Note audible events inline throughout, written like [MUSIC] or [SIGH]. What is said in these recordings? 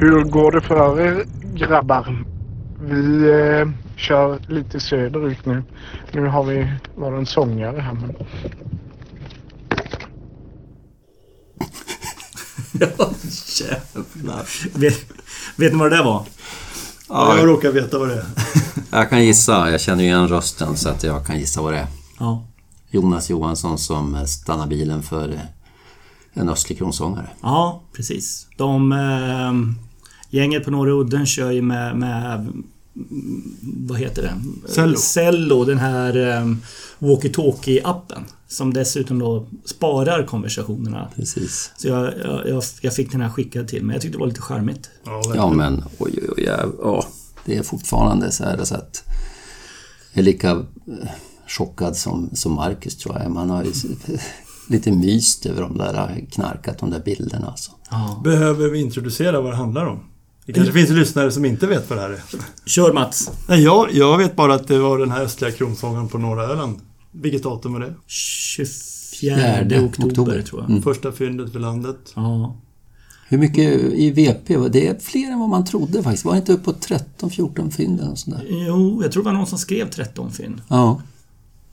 Hur går det för er grabbar? Vi eh, kör lite söderut nu. Nu har vi bara en sångare här men... [LAUGHS] Ja, jävlar. Vet, vet ni vad det där var? Ja, jag råkar veta vad det är. [LAUGHS] Jag kan gissa. Jag känner ju igen rösten så att jag kan gissa vad det är. Ja. Jonas Johansson som stannar bilen för en östlig kronsångare. Ja, precis. De... Eh, gänget på Norra Udden kör ju med, med vad heter det? Cello. Cello, den här eh, walkie-talkie-appen. Som dessutom då sparar konversationerna. Precis. Så jag, jag, jag, fick den här skickad till mig. Jag tyckte det var lite charmigt. Ja, Ja men oj oj oj. ja, det är fortfarande så här så att jag är lika eh, chockad som, som Marcus tror jag. Man har ju [LAUGHS] lite myst över de där knarkat, de där bilderna alltså. Ja. Behöver vi introducera vad det handlar om? Det kanske finns lyssnare som inte vet vad det här är. Kör Mats. Nej, jag, jag vet bara att det var den här östliga kronsångaren på norra Öland. Vilket datum var det? 24 Fjärde oktober, oktober. tror jag. Mm. Första fyndet för landet. Ja. Hur mycket i VP? var- Det är fler än vad man trodde faktiskt. Var det inte upp på 13-14 fynd eller sånt där? Jo, jag tror det var någon som skrev 13 fynd. Ja.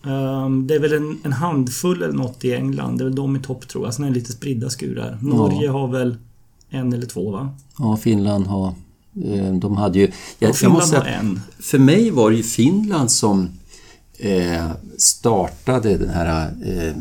Ehm, det är väl en, en handfull eller något i England. Det är väl de i topp tror jag. Sen är det lite spridda skurar. Norge har väl en eller två va? Ja, Finland har... eh, De hade ju... Jag, Ja, jag måste säga, en. för mig var det ju Finland som eh, startade den här... Eh,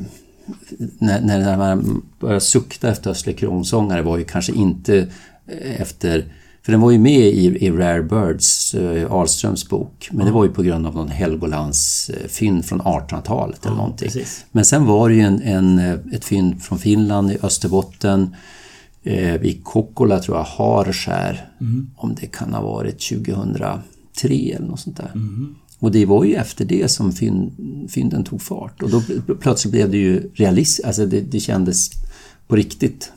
när, när man började sukta efter Östlig kronsångare var ju kanske inte eh, efter... För den var ju med i, i Rare Birds, eh, Ahlströms bok. Men det var ju på grund av någon Helgolands eh, från 1800-talet eller någonting. precis. Men sen var det ju en, en, ett fynd från Finland i Österbotten eh, i Kokkola tror jag, Harskär. Om det kan ha varit 2003 eller något sånt där. Och det var ju efter det som fynd, fynden tog fart. Och då pl- plötsligt blev det ju realistiskt, alltså det, det kändes på riktigt.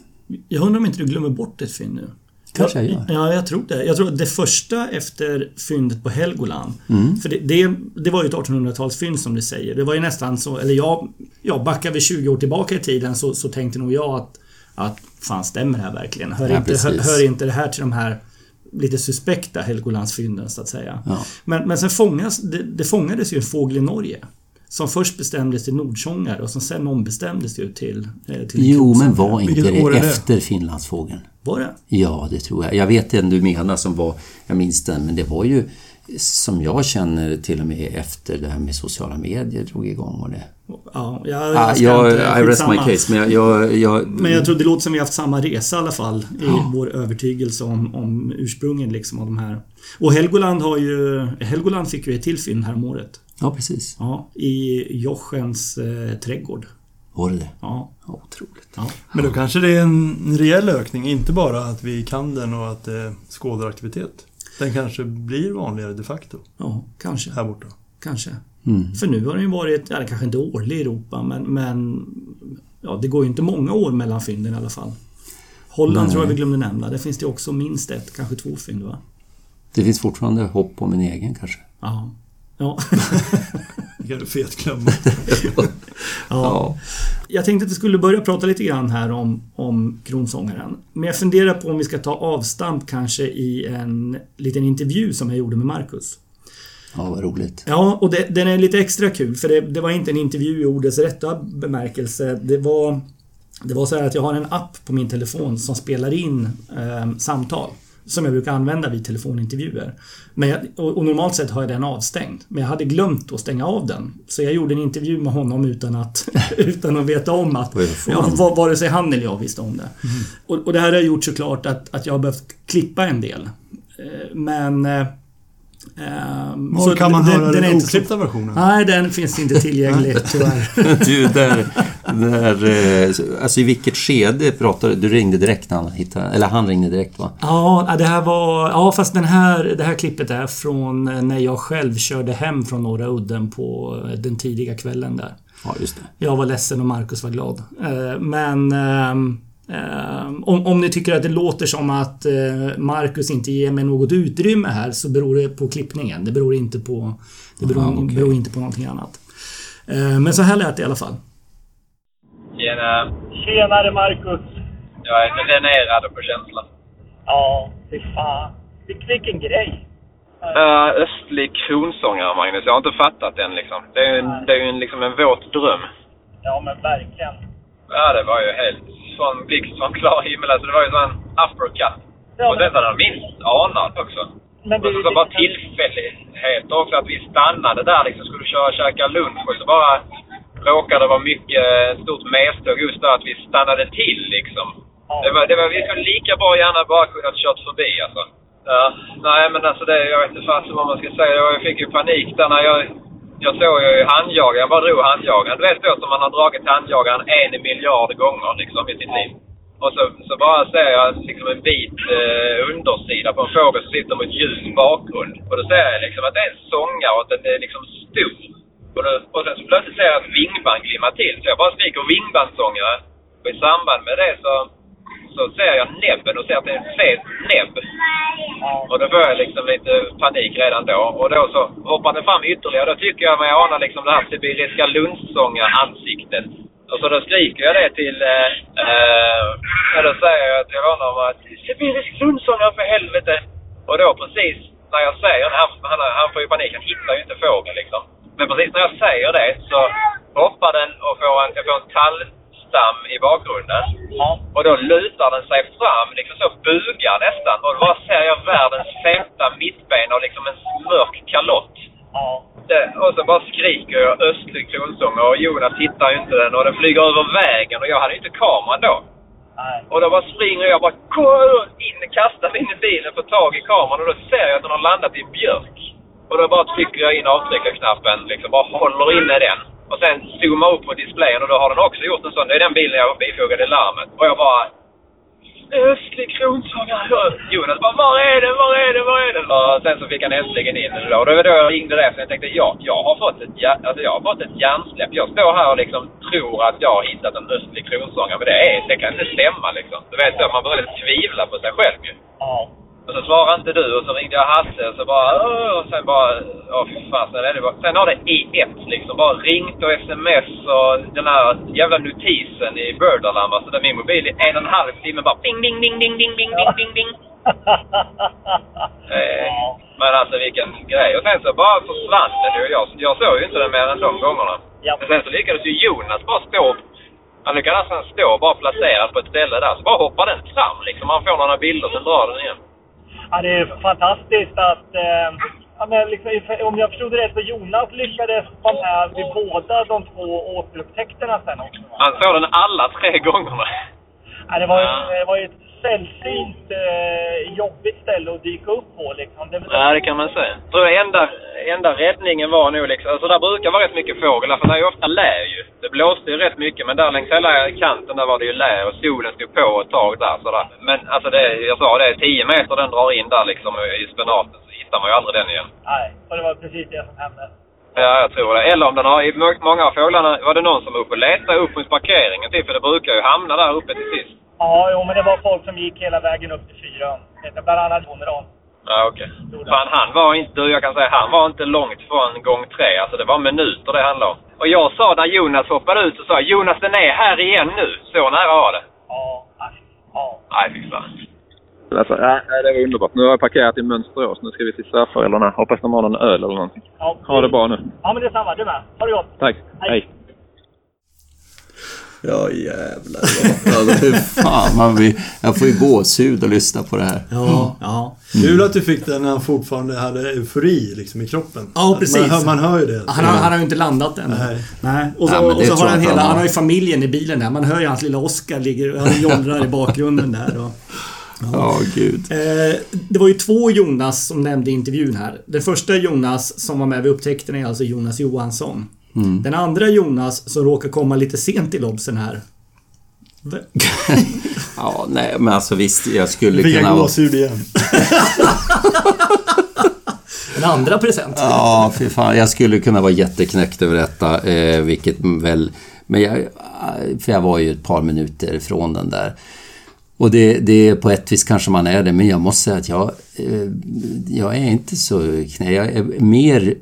Jag undrar om inte du glömmer bort ett fynd nu? Kanske jag gör. Ja, jag tror det. Jag tror att det första efter fyndet på Helgoland. Mm. För det, det, det var ju ett 1800-talsfynd som du säger. Det var ju nästan så, eller jag, ja, backar vi 20 år tillbaka i tiden så, så tänkte nog jag att, att fan stämmer det här verkligen? Hör, Ja, inte, hör, hör inte det här till de här lite suspekta Helgolandsfynden så att säga. Ja. Men, men sen fångas, det, det fångades ju en fågel i Norge. Som först bestämdes till nordsångare och som sen ombestämdes ju till... eh, till Jo, men var inte det det? efter Finlandsfågeln? Var det? Ja, det tror jag. Jag vet den du menar som var, jag minns den, men det var ju som jag känner till och med efter det här med sociala medier drog igång och det. Ja, jag, Ah, jag, inte- I rest my case, men jag... jag, jag Men jag tror det låter som vi har haft samma resa i alla fall. I vår övertygelse om, om ursprungen liksom av de här. Och Helgoland har ju... Helgoland fick ju ett till fynd här om året. ja, precis. Ja, i Jochens eh, trädgård. Var det det? Ja, Ja, Otroligt. ja. Men då kanske det är en reell ökning, inte bara att vi kan den och att det är skådaraktivitet. Den kanske blir vanligare de facto ja kanske. här borta. Kanske. Mm. För nu har den ju varit, ja, kanske inte årlig i Europa, men, men ja, det går ju inte många år mellan fynden i alla fall. Holland Nej. tror jag vi glömde nämna. Där finns det också minst ett, kanske två fynd va? Det finns fortfarande hopp om en egen kanske. Ja. Ja. Det kan du fet glömma. [LAUGHS] ja. Jag tänkte att vi skulle börja prata lite grann här om, om kronsångaren. Men jag funderar på om vi ska ta avstamp kanske i en liten intervju som jag gjorde med Marcus. Ja, vad roligt. Ja, och det, den är lite extra kul för det, det var inte en intervju i ordets rätta bemärkelse. Det var, det var så här att jag har en app på min telefon som spelar in eh, samtal. Som jag brukar använda vid telefonintervjuer. Men jag, och, normalt sett har jag den avstängd. Men jag hade glömt att stänga av den. Så jag gjorde en intervju med honom utan att, [LAUGHS] utan att veta om att... Vad är det för Ja, namn? va- vare sig han eller jag visste om det. Och, och det här har gjort såklart att, att jag har behövt klippa en del. Eh, Men... eh, ehm, Var så kan man den- höra den den oklippta versionen? Nej, den finns inte tillgänglig tyvärr. [LAUGHS] Du, där, där, eh, alltså i vilket skede pratade du? Du ringde direkt när han hittade, eller han ringde direkt va? Ja, det här var... Ja, fast den här, det här klippet är från när jag själv körde hem från Norra Udden på den tidiga kvällen där. Ja, just det. Jag var ledsen och Marcus var glad. Eh, Men... ehm, ehm, om, om ni tycker att det låter som att eh, Marcus inte ger mig något utrymme här så beror det på klippningen. Det beror inte på... Det beror, Aha, okej. beror inte på någonting annat. Eh, Men så här lät det i alla fall. Tjena. Tjenare Marcus! Jag är dränerad på känsla. Ja, fy fan. Vil- Vilken grej. Uh, östlig kronsångare, Magnus. Jag har inte fattat den liksom. Det är ju en, det är ju en, liksom en våt dröm. Ja, men verkligen. Ja, det var ju helt från blixt från klar himmel. Alltså, det var ju sån uppercut. Ja, och men, det hade jag minst anat också. men Och du, så bara tillfällighet också att vi stannade där liksom. Skulle köra och käka lunch och så bara råkade det vara mycket, ett stort medståg just där att vi stannade till liksom. ja, Det var, det var, vi skulle lika bra gärna bara kunnat kört förbi alltså. Ja, nej men alltså det, jag vet inte fasen vad man ska säga. Jag fick ju panik där när jag, jag såg ju handjagaren, jag bara drog handjagaren. Du vet så som man har dragit handjagaren en miljard gånger liksom i sitt liv. Och så, så bara ser jag liksom en vit eh, undersida på en fågel som sitter mot ljus bakgrund. Och då ser jag liksom att det är en sångare och att den är liksom stor. Och, då, och sen så plötsligt ser jag att vingband glimmar till. Så jag bara skriker vingbandssångare. Och i samband med det så, så ser jag näbben och ser att det är en fet näbb. Och då får jag liksom lite panik redan då. Och då så hoppar den fram ytterligare. Då tycker jag mig ana liksom det här sibiriska lundsångar-ansiktet. Och så då skriker jag det till... Eh, eh, ja, då säger jag till honom att Sibirisk lundsångare för helvete! Och då precis när jag säger det, han, han, han får ju panik. Han hittar ju inte fågeln liksom. Men precis när jag säger det så hoppar den och får en, jag får en tallstam i bakgrunden. ja, Och då lutar den sig fram, liksom så bugar nästan. Och då ser jag världens feta mittben och liksom en mörk kalott. ja, Det, och så bara skriker jag östlig kronsång och Jonas hittar ju inte den och den flyger över vägen och jag hade ju inte kameran då. nej, Och då bara springer jag bara "Gå in, kastar mig in i bilen, får tag i kameran och då ser jag att den har landat i björk. Och då bara trycker jag in avtryckarknappen, liksom bara håller inne den. Och sen zooma upp på displayen och då har den också gjort en sån. Det är den bilen jag bifogade larmet. Och jag bara... Östlig kronsångare! Jonas bara Var är den? Var är den? Var är den? Och sen så fick han äntligen in den. Och det var då jag ringde det så jag tänkte ja, jag har fått ett, alltså, jag har fått ett hjärnsläpp. Jag står här och liksom tror att jag har hittat en östlig kronsångare. Men det, är, det kan inte stämma liksom. Du vet så, man börjar tvivla på sig själv ju. ja, och så svarade inte du och så ringde jag Hasse och så bara "Åh", och sen bara åh fy fan, sen, är det bara, sen har det i ett liksom bara ringt och sms och den här jävla notisen i Birdalarm alltså där min mobil i en och en halv timme bara ding ding ding ding ding ding ding ding ding. [LAUGHS] Eh, men alltså vilken grej. Och sen så bara försvann den ju. Jag, jag såg ju inte den mer än de gångerna. ja, Men sen så lyckades ju Jonas bara stå han lyckades nästan stå bara placerad på ett ställe där. Så bara hoppar den fram liksom. Han får några bilder, sen drar den igen. Ja, det är fantastiskt att... Eh, ja, men liksom, om jag förstod det rätt så Jonas lyckades vara med vid båda de två återupptäckterna sen också. Va? Han såg den alla tre gångerna. Ja, det, var, ju- det var ju ett sällsynt eh, jobbigt ställe att dyka upp på liksom. Det, Ja, det kan man säga. Jag tror enda, enda räddningen var nog liksom, alltså där brukar vara rätt mycket fåglar för det är ju ofta lä ju. Det blåste ju rätt mycket men där längs hela kanten där var det ju lä och solen stod på ett tag där sådär. Men alltså det, jag sa det, 10 meter den drar in där liksom i spenaten så hittar man ju aldrig den igen. Nej, och det var precis det som hände. Ja, jag tror det. Eller om den har, många av fåglarna var det någon som var uppe och letade upp mot parkeringen till för det brukar ju hamna där uppe till sist. Ja, jo, men det var folk som gick hela vägen upp till fyran. Bland annat Joneran. Ja, okej. Fan, han var inte, du, jag kan säga, han var inte långt från gång tre. Alltså det var minuter det handlade om. Och jag sa när Jonas hoppade ut så sa Jonas den är här igen nu. Så nära var det. Ja, ja. Nej, fy fan. Alltså, ja, det var underbart. Nu har jag parkerat i Mönsterås. Nu ska vi till svärföräldrarna. Hoppas de har någon öl eller någonting. ja. Ha det bra nu. Ja, men detsamma. Du med. Ha det gott. Tack. Hej. Ja, jävlar. Ja, hur fan, man blir, jag får ju gåshud att lyssna på det här. Ja, ja. Kul att du fick den när han fortfarande hade eufori liksom, i kroppen. Ja, Att precis. Man hör, man hör ju det. Han har, han har ju inte landat än. Nej. Nej. Och så, Ja, men och så har han hela, han har. han har ju familjen i bilen där. Man hör ju hans lilla Oscar ligger, han jollrar i bakgrunden där. Och, Ja, gud. eh, det var ju två Jonas som nämnde i intervjun här. Den första Jonas som var med vid upptäckten är alltså Jonas Johansson. Mm. Den andra Jonas som råkar komma lite sent i lobsen här. [LAUGHS] Ja, nej, men alltså visst, jag skulle jag kunna... gåshud igen. [LAUGHS] En andra present. Ja, fy fan. Jag skulle kunna vara jätteknäckt över detta, eh, vilket väl... Men jag... För jag var ju ett par minuter från den där. Och det, det på ett vis kanske man är det, men jag måste säga att jag... Eh, jag är inte så knä. Jag är mer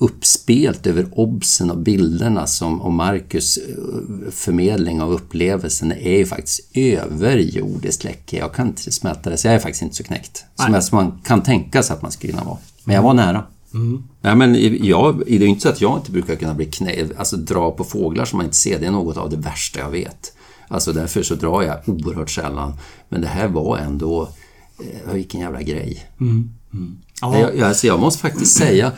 uppspelt över obsen och bilderna som, och Marcus eh, förmedling av upplevelsen är ju faktiskt överjordiskt läcker. Jag kan inte smälta det, så jag är faktiskt inte så knäckt. Som, jag, som man kan tänka sig att man skulle kunna vara. Men jag var nära. Mm. Nej, men jag, det är inte så att jag inte brukar kunna bli knä, alltså dra på fåglar som man inte ser. Det är något av det värsta jag vet. Alltså därför så drar jag oerhört sällan. Men det här var ändå, eh, vilken jävla grej. Mm. Mm. Ja. Jag, alltså jag måste faktiskt säga,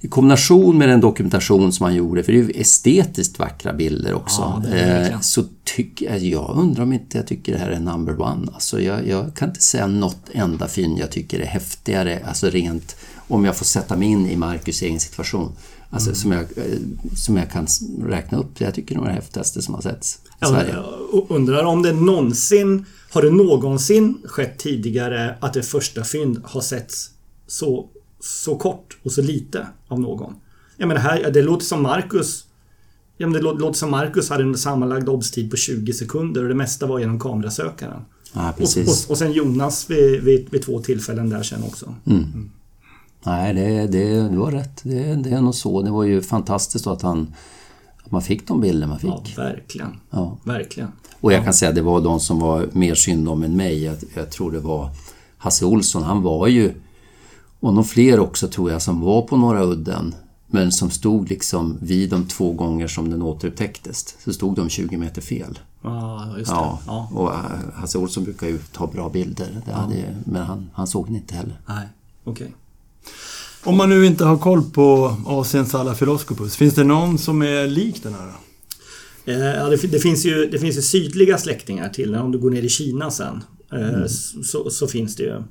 i kombination med den dokumentation som han gjorde, för det är ju estetiskt vackra bilder också, ja, eh, så tycker jag, jag undrar om inte jag tycker det här är number one. Alltså jag, jag kan inte säga något enda fynd jag tycker är häftigare, alltså rent om jag får sätta mig in i Marcus egen situation. Alltså mm. som, jag, eh, som jag kan räkna upp. Jag tycker det är det häftigaste som har setts i Sverige. Jag undrar om det någonsin har det någonsin skett tidigare att det första fynd har setts så, så kort och så lite av någon? Jag menar, här, det låter som Marcus Ja, men det låter som Marcus hade en sammanlagd obstid på 20 sekunder och det mesta var genom kamerasökaren. Ja, och, och, och sen Jonas vid, vid, vid, två tillfällen där sen också. Mm. Mm. Nej, det, det, du har rätt. Det, det är nog så. Det var ju fantastiskt att, han, att man fick de bilder man fick. Ja, verkligen. Ja. Verkligen. Och jag kan säga att det var de som var mer synd om än mig. Jag, jag tror det var Hasse Olsson. Han var ju, och någon fler också tror jag, som var på Norra udden. Men som stod liksom vid de två gånger som den återupptäcktes. Så stod de 20 meter fel. Ja, just det. Ja, ja. Och äh, Hasse Olsson brukar ju ta bra bilder. Det hade, men han, han såg den inte heller. Nej, okej. Okay. Om man nu inte har koll på Asiens alla Philoskopus, finns det någon som är lik den här? Eh, ja, det, det, finns ju, det finns ju sydliga släktingar till den. Om du går ner i Kina sen eh, mm. så, så, finns det ju.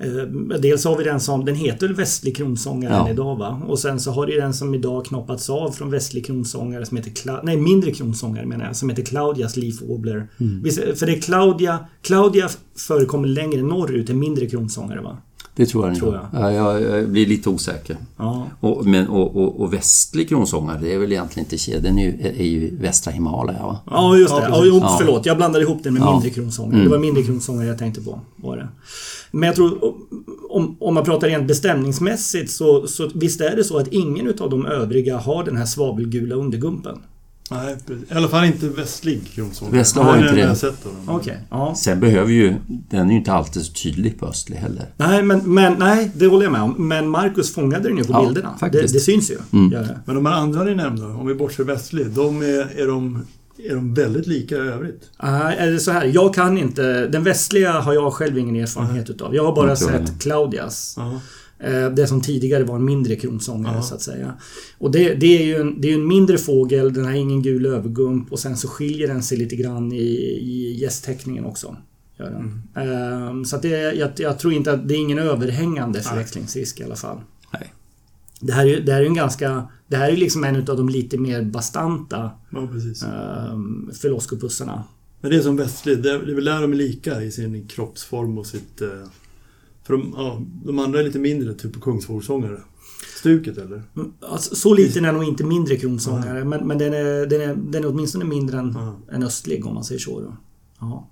Eh, dels har vi den som, den heter västlig kronsångare ja. idag va? Och sen så har du den som idag knoppats av från västlig kronsångare som heter, nej mindre kronsångare menar jag, som heter Claudias Leaf Wobbler. Mm. För det är Claudia, Claudia förekommer längre norrut än mindre kronsångare va? Det tror jag. Tror jag. Ja, jag, blir lite osäker. Ja. Och, men, och, och, och västlig kronsångare, det är väl egentligen inte Tje, den är ju, är ju västra Himalaya va? Ja, just det. Ja, ja, förlåt, jag blandade ihop den med mindre kronsångare. Mm. Det var mindre kronsångare jag tänkte på. Var det. Men jag tror, om, om man pratar rent bestämningsmässigt så, så visst är det så att ingen utav de övriga har den här svavelgula undergumpen. Nej, i alla fall inte västlig kronsåg. Västlig har inte det. Okej. Okay, ja. Sen behöver ju... Den är ju inte alltid så tydlig på östlig heller. Nej, men, men nej, det håller jag med om. Men Marcus fångade den ju på ja, bilderna. Det, det, syns ju. Mm. Men de här andra ni nämnde, om vi bortser västlig, de är, är de är de väldigt lika i övrigt? Nej, är det så här. Jag kan inte... Den västliga har jag själv ingen erfarenhet utav. Jag har bara sett Claudias. Uh -huh. Eh, det som tidigare var en mindre kronsångare ja. så att säga. Och det, det, är ju en, det är en mindre fågel, den har ingen gul övergump och sen så skiljer den sig lite grann i, i gästteckningen också. Gör den. Mm. Um, så att det, jag, jag, tror inte att det är ingen överhängande förväxlingsrisk i alla fall. Nej. Det här är, det här är en ganska... Det här är liksom en av de lite mer bastanta ja, precis. um, filoskopussarna. Men det är som västlig, det är, det är väl där de är lika i sin kroppsform och sitt... Uh för de, ja, de andra är lite mindre, typ på kungsfågelsångare. Stuket eller? Mm, alltså, så liten är nog inte mindre kronsångare men, men den, är, den, är, den är åtminstone mindre än, än östlig om man säger så. Då. Ja.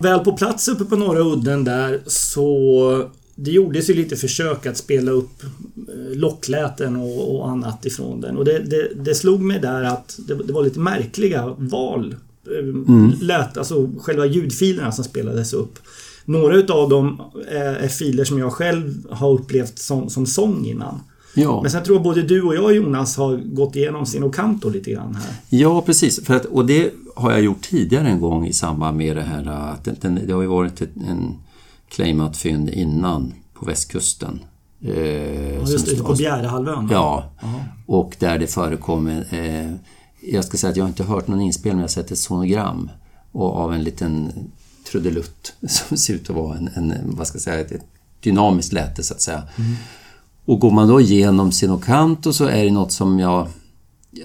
Väl på plats uppe på Norra udden där så det gjordes ju lite försök att spela upp eh, lockläten och, och annat ifrån den. Och det, det, det slog mig där att det, det var lite märkliga val. Eh, mm. Lät, alltså själva ljudfilerna som spelades upp. Några utav dem är filer som jag själv har upplevt som, som sång innan. Ja. Men sen tror jag både du och jag Jonas har gått igenom sin Ocanto lite grann här. Ja precis, för att, och det har jag gjort tidigare en gång i samband med det här att den, det har ju varit en claimat fynd innan på västkusten. Eh, ja, just det, på Bjärehalvön? Ja, Aha. och där det förekommer eh, jag ska säga att jag inte hört någon inspelning, jag har sett ett sonogram och av en liten trudelutt [LAUGHS] som ser ut att vara en, en vad ska jag säga, ett dynamiskt läte så att säga. Mm. Och går man då igenom Sinocanto så är det något som jag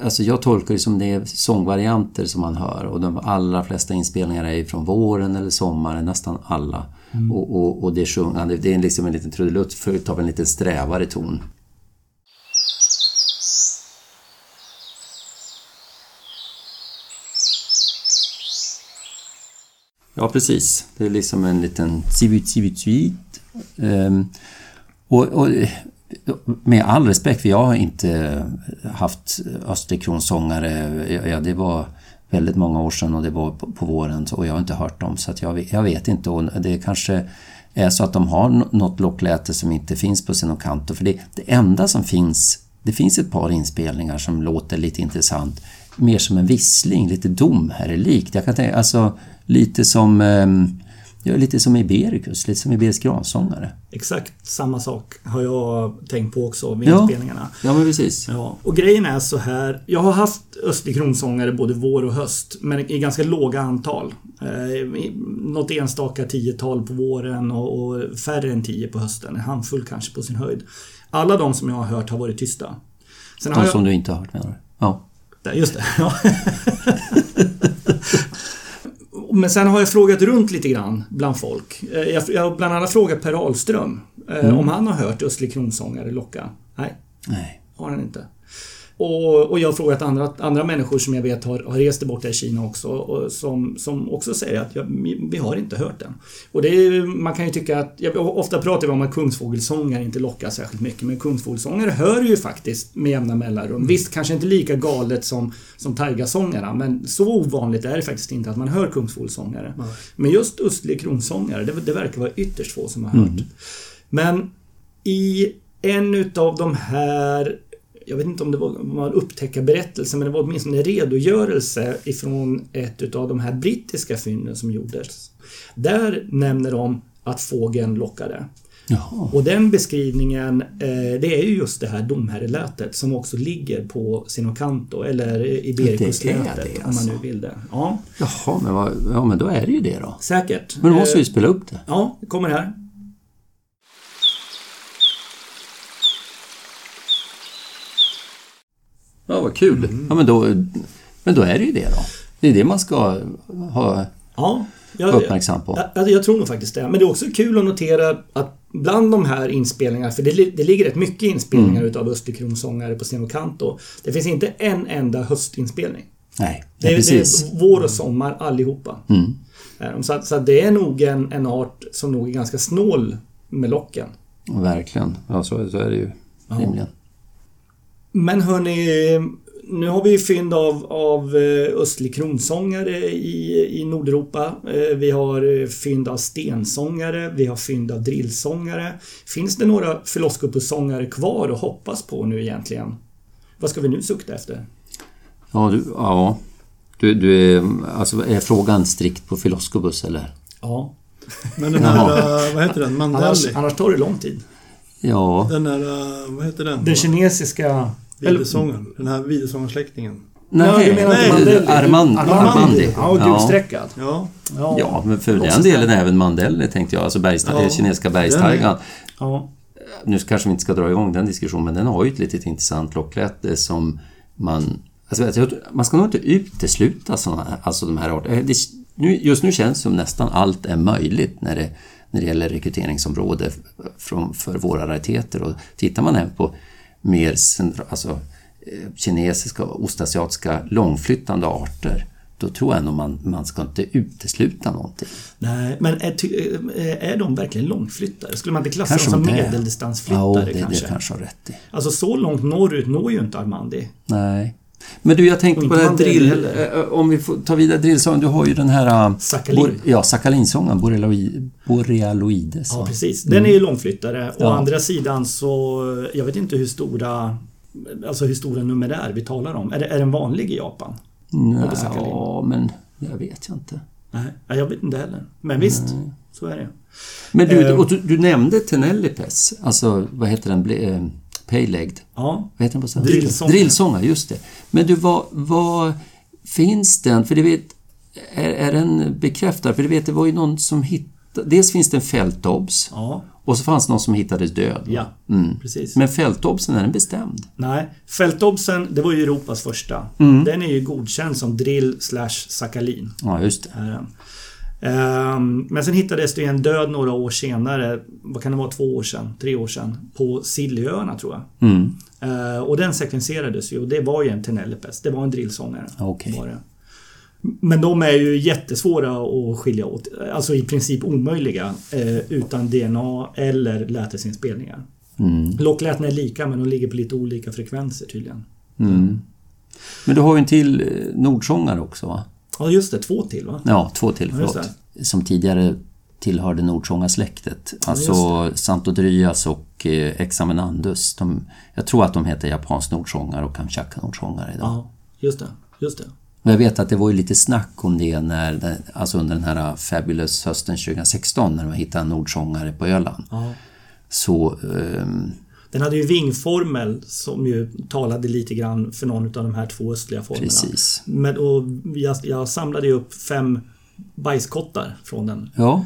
Alltså jag tolkar det som det är sångvarianter som man hör och de allra flesta inspelningar är från våren eller sommaren, nästan alla. Mm. Och, och, och, det är sjungande, det är liksom en liten trudelutt följt av en lite strävare ton. Ja, precis. Det är liksom en liten tsivit tsivit tsivit. Ehm, och, och, med all respekt, för jag har inte haft Östlig kronsångare. Ja, det var väldigt många år sedan och det var på, på våren och jag har inte hört dem så att jag, jag vet inte. Och det kanske är så att de har något lockläte som inte finns på Sinocanto. För det, det enda som finns, det finns ett par inspelningar som låter lite intressant. Mer som en vissling, lite dom här är likt. Jag kan tänka, alltså lite som um, Ja, lite som Ibericus, lite som Iberisk gransångare. Exakt samma sak har jag tänkt på också vid Ja. inspelningarna. Ja, men precis. Ja, och grejen är så här. Jag har haft Östlig kronsångare både vår och höst, men i ganska låga antal. Eh, något enstaka tiotal på våren och, och färre än tio på hösten. En handfull kanske på sin höjd. Alla de som jag har hört har varit tysta. Sen De jag, som du inte har hört menar du? Ja. Just det. Ja. [LAUGHS] Men sen har jag frågat runt lite grann bland folk. Eh, Jag har bland annat frågat Per Ahlström eh, om han har hört Östlig kronsångare locka. Nej, Nej. har han inte. Och, och jag har frågat andra, andra människor som jag vet har, har rest borta i Kina också och som, som också säger att ja, vi har inte hört den. Och det är, man kan ju tycka att, ja, ofta pratar vi om att kungsfågelsångare inte lockar särskilt mycket men kungsfågelsångare hör ju faktiskt med jämna mellanrum. Visst, kanske inte lika galet som, som taigasångarna men så ovanligt är det faktiskt inte att man hör kungsfågelsångare. Men just östlig kronsångare, det, det verkar vara ytterst få som har hört. Men i en utav de här jag vet inte om det var, var upptäckarberättelse men det var åtminstone en redogörelse ifrån ett utav de här brittiska fynden som gjordes. Där nämner de att fågeln lockade. Jaha. Och den beskrivningen, eh, det är ju just det här domherrelätet som också ligger på Sinocanto eller Ibericuslätet det, om man nu alltså. vill det. Ja, Jaha, men, vad, ja, men då är det ju det då. säkert. Men då måste vi Eh, ju spela upp det. Ja, det kommer här. Ja, vad kul. Ja, men, då, men då är det ju det då. Det är det man ska ha Ja, jag, uppmärksam på. Jag, jag tror nog faktiskt det. Men det är också kul att notera att bland de här inspelningarna, för det, det ligger rätt mycket inspelningar Mm. utav Östlig kronsångare på Sinocanto. Det finns inte en enda höstinspelning. Nej, Det är, det precis. är vår och sommar allihopa. Mm. Eh, Så, så det är nog en, en art som nog är ganska snål med locken. Verkligen. Ja, så, så är det ju rimligen. Men hörni, nu har vi ju fynd av, av eh, östlig kronsångare i, i Nordeuropa. Eh, Vi har eh, fynd av stensångare, vi har fynd av drillsångare. Finns det några Philoskopus-sångare kvar att hoppas på nu egentligen? Vad ska vi nu sukta efter? Ja, du, ja. Du, du är, alltså, är frågan strikt på Philoskopus eller? Ja, Men den här, vad heter den? annars, Mandelli? annars tar det lång tid. Ja, Den här, eh, vad heter den? Den kinesiska... Videsångaren. Den här videsångarsläktingen. Ja, du menar nej, Mandelli? Armand, Armandi. Ja, gulstreckad. Ja. Ja. Ja, men för den delen även Mandelli tänkte jag, alltså bergsta, Ja, kinesiska den är- bergstaigan. ja. Nu kanske vi inte ska dra igång den diskussionen, men den har ju ett litet intressant lockläte som man... Alltså, man ska nog inte utesluta såna alltså de här arterna. Just nu känns det som nästan allt är möjligt när det, när det gäller rekryteringsområde från, för våra rariteter. Och tittar man även på mer centra, alltså, eh, kinesiska och ostasiatiska långflyttande arter, då tror jag nog man, man ska inte utesluta någonting. Nej, men är, eh, är de verkligen långflyttare? Skulle man inte klassa Kanske dem som medeldistansflyttare Ja, det, kanske? det kanske har rätt i. Alltså så långt norrut når ju inte Armandi. Nej. Men du, jag tänkte på det här drill... heller. eh, Om vi får ta vidare drillsången. Du har ju den här... äh, Sakhalin. Bor, ja, Sakalinsången. Borealoi, Borealoides. Ja, precis. Den är ju långflyttare. Å. Ja. andra sidan så... Jag vet inte hur stora... Alltså hur stora numerär vi talar om. Är, det, är den vanlig i Japan? Nej, ja, men jag vet jag inte. Nej, ja, jag vet inte heller. Men visst, så är det. Men du, Eh. och du, du nämnde Tenellipes. Alltså, vad heter den? Eh, Paylegged. Ja, Vad heter den på svenska? Drillsångare. Drillsångare, just det. Men du, vad, vad finns den? För det vet, är, är den bekräftad? För det vet, det var ju någon som hittade... Dels finns det en fältobs ja, och så fanns det någon som hittades död. ja. Mm. Precis. Men fältobsen, är den bestämd? Nej, Fältobsen, det var ju Europas första. Mm. Den är ju godkänd som drill slash sakalin. Ja, just det. Ehm, Men sen hittades det en död några år senare, vad kan det vara, två år sedan, tre år sedan, på Siljöarna tror jag. Mm. Eh, Och den sekvenserades ju och det var ju en Tenellipes, det var en drillsångare. Okej. Var det. Men de är ju jättesvåra att skilja åt, alltså i princip omöjliga eh, utan DNA eller lätesinspelningar. Mm. Locklätena är lika men de ligger på lite olika frekvenser tydligen. Mm. Men du har ju en till eh, nordsångare också va? Ja just det, två till va? Ja, två till, Ja, förlåt. Som tidigare tillhörde nordsångarsläktet. Alltså Santo Dryas och eh, Examinandus. De, jag tror att de heter japansk nordsångare och Kamchatka-nordsångare idag. Ja, just det. Just det. Men jag vet att det var ju lite snack om det när, alltså under den här Fabulous hösten 2016 när de hittade en nordsångare på Öland. Ja. Så, ehm, Den hade ju vingformel som ju talade lite grann för någon av de här två östliga formerna. precis. Men, och jag, jag samlade ju upp fem bajskottar från den. Ja,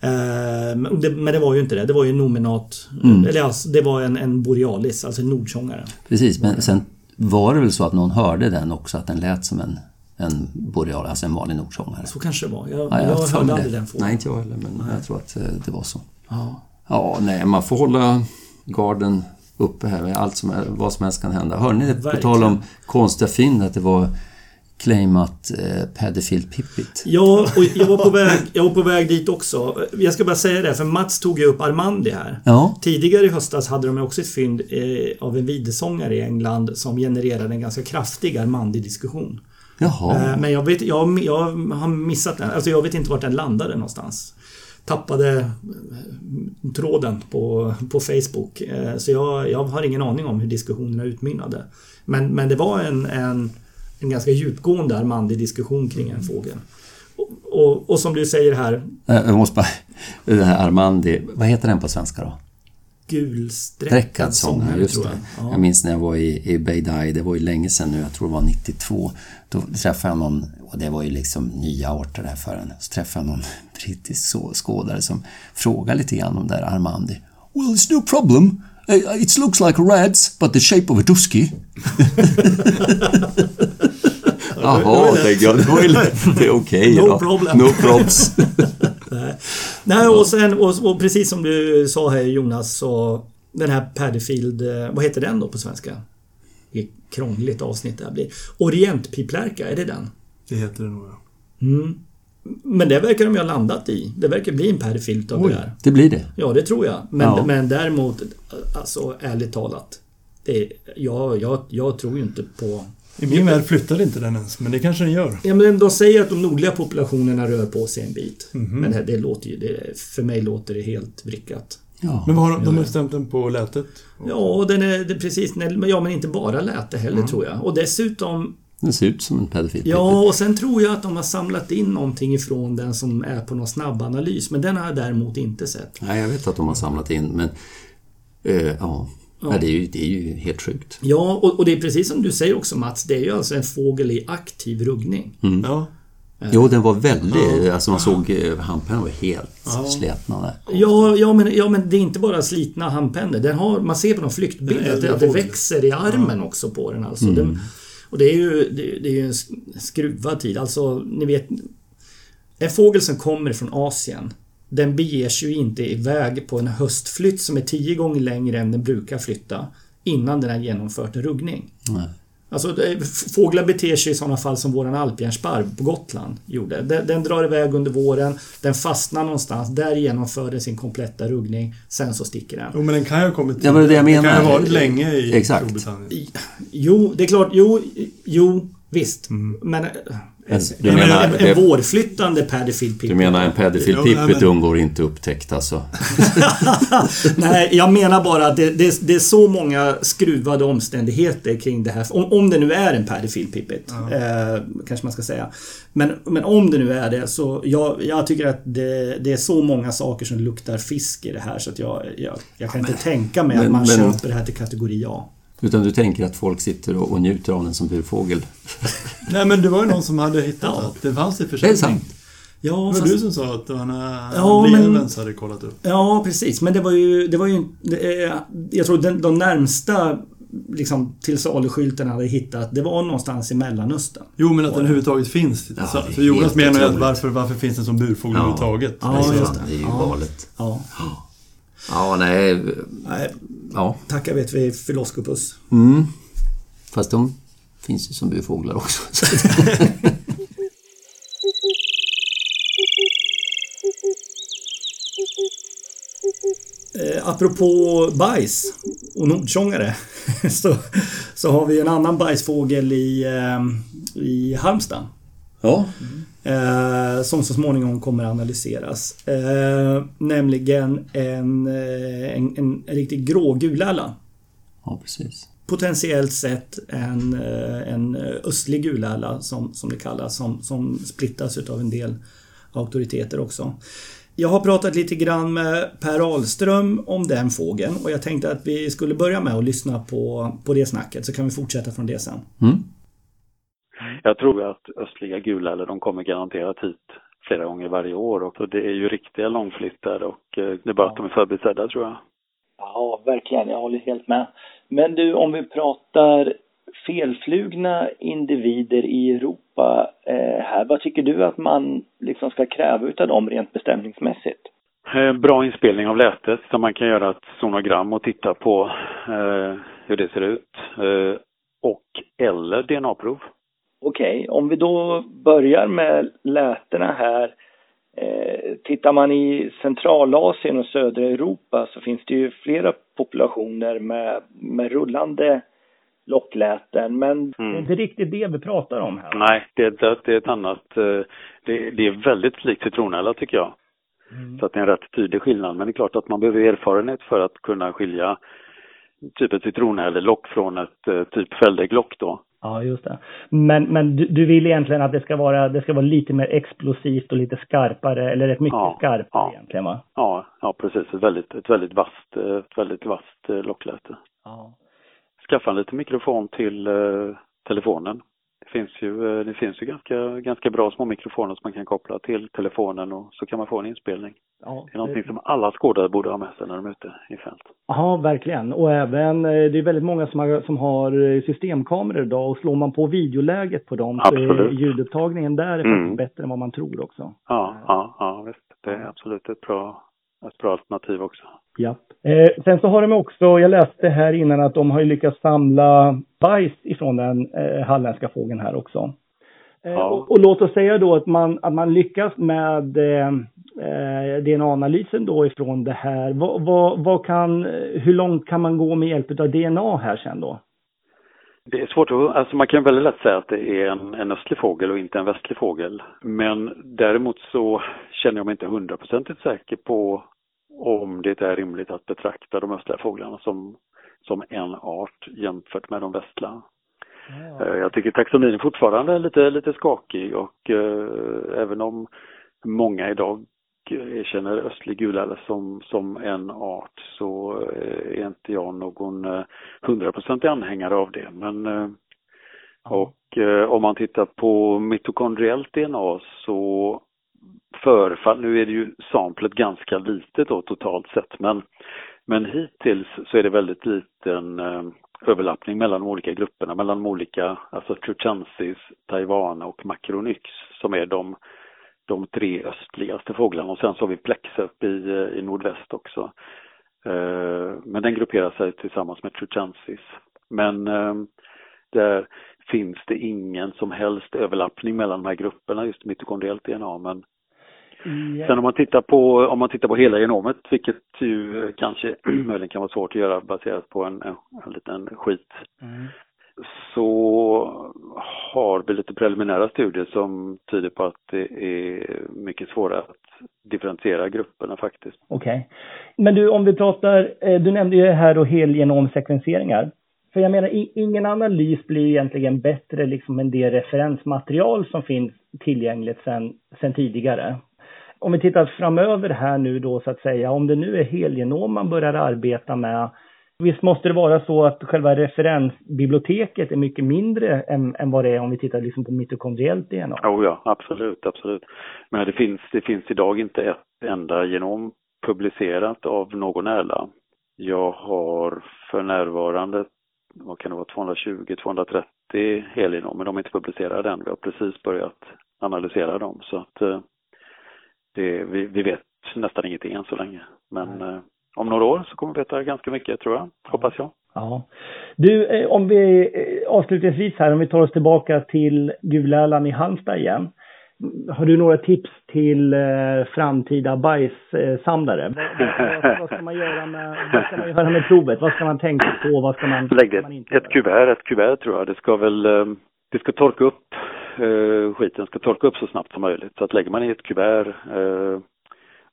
Eh, men, det, men det var ju inte det. Det var ju en nominat. Mm. Eller alltså, det var en, en borealis, alltså en nordsångare. precis. Men sen var det väl så att någon hörde den också, att den lät som en, en boreal, alltså en vanlig nordsångare. Så kanske det var. Jag, Ja, jag har för hörde aldrig den fågeln. Nej, inte jag heller, men jag tror att eh, det var så. Ja. Ja, nej, man får hålla garden uppe här. Allt som, är- vad som helst kan hända. Hörde ni på tal om konstiga fynd, att det var claimat eh, Padderfield Pippit? Ja, och jag var, på väg, jag var på väg dit också. Jag ska bara säga det, för Mats tog ju upp Armandi här. Ja, Tidigare i höstas hade de också ett fynd eh, av en videsångare i England som genererade en ganska kraftig Armandi-diskussion. jaha. Eh, men jag, vet, jag, jag har missat den. Alltså jag vet inte vart den landade någonstans. Tappade eh, tråden på, på Facebook. Eh, så jag, jag har ingen aning om hur diskussionerna utmynnade. Men, men det var en, en, en ganska djupgående Armandi-diskussion kring en fågel. Och, och, och som du säger här, eh, Jag måste bara... Den här Armandi, vad heter den på svenska då? Gulstreckad Sträckad sångare, just tror det. jag. Ja. Jag minns när jag var i, i Beidai, det var ju länge sedan nu, jag tror det var 92. Då träffade jag någon, och det var ju liksom nya arter där för en. Så träffade jag någon [LAUGHS] brittisk skådare som frågade lite grann om det där Armandi. Well, it's no problem. Uh, It looks like a rad's, but the shape of a dusky. [LAUGHS] Jaha, tänkte jag. Det [LAUGHS] det är okej. No ja. problem. No probs. Nej. Nej, och sen och, och precis som du sa här Jonas så den här Paddyfield, eh, vad heter den då på svenska? Vilket krångligt avsnitt det här blir. Orientpiplärka, är det den? Det heter det nog ja. Mm. Men det verkar de ju ha landat i. Det verkar bli en Paddyfield av Oj, det här. det blir det. Ja, det tror jag. Men, Ja. men däremot, alltså ärligt talat. Det, jag, jag, jag tror ju inte på... I min värld flyttade inte den ens, men det kanske den gör. Ja, men de säger att de nordliga populationerna rör på sig en bit. Mhm. Men det, det låter ju... Det, för mig låter det helt vrickat. Ja. Men vad har de, de har stämt den på lätet? Ja, den är det är precis. Ja, men inte bara läte heller Mm. tror jag. Och dessutom... Den ser ut som en pedofil. Ja, och sen tror jag att de har samlat in någonting ifrån den som är på någon snabbanalys. Men den har jag däremot inte sett. Nej, jag vet att de har samlat in, men... eh, ja. Nej, det, är ju, det är ju helt sjukt. Ja, och, och det är precis som du säger också Mats. Det är ju alltså en fågel i aktiv ruggning. Ja. Jo, den var väldigt... Alltså man såg... eh, Handpennan var helt slätna där. Ja, ja, men, ja, men det är inte bara slitna handpennor. Den har, man ser på någon flyktbild att det, att det växer i armen också på den. Alltså. Mm. Den, och det är ju det, det är ju en sk- skruvad tid. Alltså, ni vet... En fågel som kommer från Asien den beger sig ju inte iväg på en höstflytt som är tio gånger längre än den brukar flytta innan den har genomfört en ruggning. Nej. Alltså, det- fåglar beter sig i sådana fall som våran alpjärnsparv på Gotland gjorde. Den, den drar iväg under våren, den fastnar någonstans, där genomför den sin kompletta ruggning, sen så sticker den. Jo, men den kan ju ha kommit Det var det jag Den kan ju menar. ha varit länge i Exakt. Storbritannien. Jo, det är klart, jo, jo visst. Mm. Men... Men En, du en, menar- en, en vårflyttande Paddyfield Du menar en Ja, nej, pippet men- undgår inte upptäckt alltså? [LAUGHS] Nej, jag menar bara att det, det, det är så många skruvade omständigheter kring det här. Om, om det nu är en Paddyfield Pipit, eh, kanske man ska säga. Men, men om det nu är det så jag, jag tycker att det, det är så många saker som luktar fisk i det här så att jag, jag, jag kan inte tänka mig men- att man men- köper det här till kategori A. Utan du tänker att folk sitter och, och njuter av den som burfågel? [LAUGHS] Nej, men det var ju någon som hade hittat Ja. att det fanns i Det är försäljning. sant. Ja, Det var fast, du som sa att när Ja, men- hade kollat upp. ja precis. Men det var ju... Det var ju det jag tror den, de närmsta liksom, till saluskylten hade hittat, det var någonstans i Mellanöstern. Jo, men att den överhuvudtaget finns. Ja, så, så Jonas menar ju att varför, varför finns den som burfågel Ja. överhuvudtaget? Ja, just det. Det är ju Ja. galet. Ja. Ja, nej... Nej, Ja. Tacka vet vi Philoskopus. Mm. Fast de finns ju som burfåglar också. [LAUGHS] Eh, apropå bajs och nordsångare [LAUGHS] så, så har vi en annan bajsfågel i, eh, i Halmstad. Ja, Eh, som så småningom kommer att analyseras. Eh, nämligen en, eh, en, en, en riktig gråguläla. ja precis. Potentiellt sett en, eh, en östlig guläla som, som det kallas. Som, som splittas utav en del auktoriteter också. Jag har pratat lite grann med Per Ahlström om den fågeln och jag tänkte att vi skulle börja med att lyssna på, på det snacket så kan vi fortsätta från det sen. Mm. Jag tror att östliga guläller, de kommer garanterat hit flera gånger varje år och så det är ju riktiga långflyttar och eh, det är bara att de är förbisedda tror jag. Ja, verkligen. Jag håller helt med. Men du, om vi pratar felflugna individer i Europa eh, här, vad tycker du att man liksom ska kräva utav dem rent bestämningsmässigt? Eh, Bra inspelning av lätet så man kan göra ett sonogram och titta på eh, hur det ser ut. Eh, och eller DNA-prov. Okej, om vi då börjar med lätena här. Eh, tittar man i Centralasien och södra Europa så finns det ju flera populationer med, med rullande lockläten. Men det är inte riktigt det vi pratar om här. Nej, det, det, det är ett annat. eh, Det, det är väldigt likt citronella tycker jag. Så att det är en rätt tydlig skillnad. Men det är klart att man behöver erfarenhet för att kunna skilja typ ett citronellock från ett eh, typ fälldägglock då. Ja, just det. Men, men du, du vill egentligen att det ska, vara, det ska vara lite mer explosivt och lite skarpare, eller ett mycket Ja, skarpare ja. egentligen va? Ja, ja precis. Ett väldigt, ett väldigt vasst, ett väldigt vasst eh, lockläte. Ja. Skaffa en liten mikrofon till eh, telefonen. Det finns ju, eh, det finns ju ganska, ganska bra små mikrofoner som man kan koppla till telefonen och så kan man få en inspelning. ja Det är någonting som alla skådare borde ha med sig när de är ute i fält. Ja, verkligen. Och även, eh, det är väldigt många som har, som har eh, systemkameror idag och slår man på videoläget på dem så är Absolut. ljudupptagningen där är Mm. bättre än vad man tror också. Ja, ja, ja visst. Det är absolut ett bra, ett bra alternativ också. Ja. Eh, sen så har de också, jag läste här innan att de har ju lyckats samla bajs ifrån den eh, halländska fågeln här också. Eh, Ja. och, och låt oss säga då att man, att man lyckas med eh, eh, DNA-analysen då ifrån det här. Vad, vad, vad kan, hur långt kan man gå med hjälp av DNA här sen då? Det är svårt att, alltså man kan väldigt lätt säga att det är en, en östlig fågel och inte en västlig fågel. Men däremot så känner jag mig inte hundraprocentigt säker på om det är rimligt att betrakta de östliga fåglarna som, som en art jämfört med de västliga. Eh, Jag tycker taxonomin fortfarande är lite, lite skakig och eh, även om många idag erkänner östlig gulälla som, som en art så eh, är inte jag någon eh, hundraprocentig anhängare av det. Men eh, och eh, om man tittar på mitokondriellt DNA så förfall, nu är det ju samplet ganska litet då totalt sett men, men hittills så är det väldigt liten eh, överlappning mellan de olika grupperna, mellan de olika, alltså Truchansis, Taiwan och Macronyx som är de, de tre östligaste fåglarna och sen så har vi Plexup i, eh, i nordväst också. Eh, Men den grupperar sig tillsammans med Truchansis. Men eh, där finns det ingen som helst överlappning mellan de här grupperna, just mitokondriellt DNA. Men sen om man tittar på, om man tittar på hela genomet, vilket ju kanske [CLEARS THROAT] möjligen kan vara svårt att göra baserat på en, en, en liten skit, så har vi lite preliminära studier som tyder på att det är mycket svårare att differentiera grupperna faktiskt. Okej. Men du, om vi pratar, eh, du nämnde ju här då helgenomsekvenseringar. För jag menar, ingen analys blir egentligen bättre liksom än det referensmaterial som finns tillgängligt sen tidigare. Om vi tittar framöver här nu då så att säga, om det nu är helgenom man börjar arbeta med, visst måste det vara så att själva referensbiblioteket är mycket mindre än, än vad det är om vi tittar liksom på mitokondriellt DNA? Oh ja, absolut, absolut. Men det finns, det finns idag inte ett enda genom publicerat av någon ärla. Jag har för närvarande, vad kan det vara, 220-230 helgenom, men de är inte publicerade än. Vi har precis börjat analysera dem så att eh, det, vi, vi vet nästan ingenting än så länge. Men eh, om några år så kommer vi veta ganska mycket tror jag, hoppas jag. Ja. Du, eh, om vi eh, avslutningsvis här, om vi tar oss tillbaka till Gulälan i Halmstad igen. har du några tips till eh, framtida bajssamlare? Vad, vad, vad, ska man göra med, vad ska man göra med provet? Vad ska man tänka på? Vad ska man, Lägg det. ska man inte Ett kuvert, ett kuvert tror jag. Det ska väl, eh, det ska torka upp, eh, skiten ska torka upp så snabbt som möjligt. Så att lägger man i ett kuvert eh,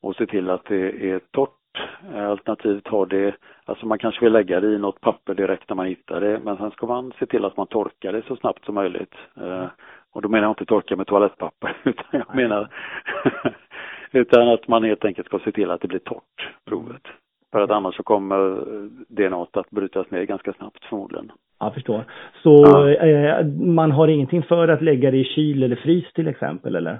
och ser till att det är torrt, eh, alternativt har det, alltså man kanske vill lägga det i något papper direkt när man hittar det, men sen ska man se till att man torkar det så snabbt som möjligt. Eh, och då menar jag inte torka med toalettpapper, [LAUGHS] utan jag menar [LAUGHS] utan att man helt enkelt ska se till att det blir torrt, provet. För att annars så kommer DNA att brytas ner ganska snabbt förmodligen. Jag förstår. Så Ja. eh, man har ingenting för att lägga det i kyl eller frys till exempel, eller?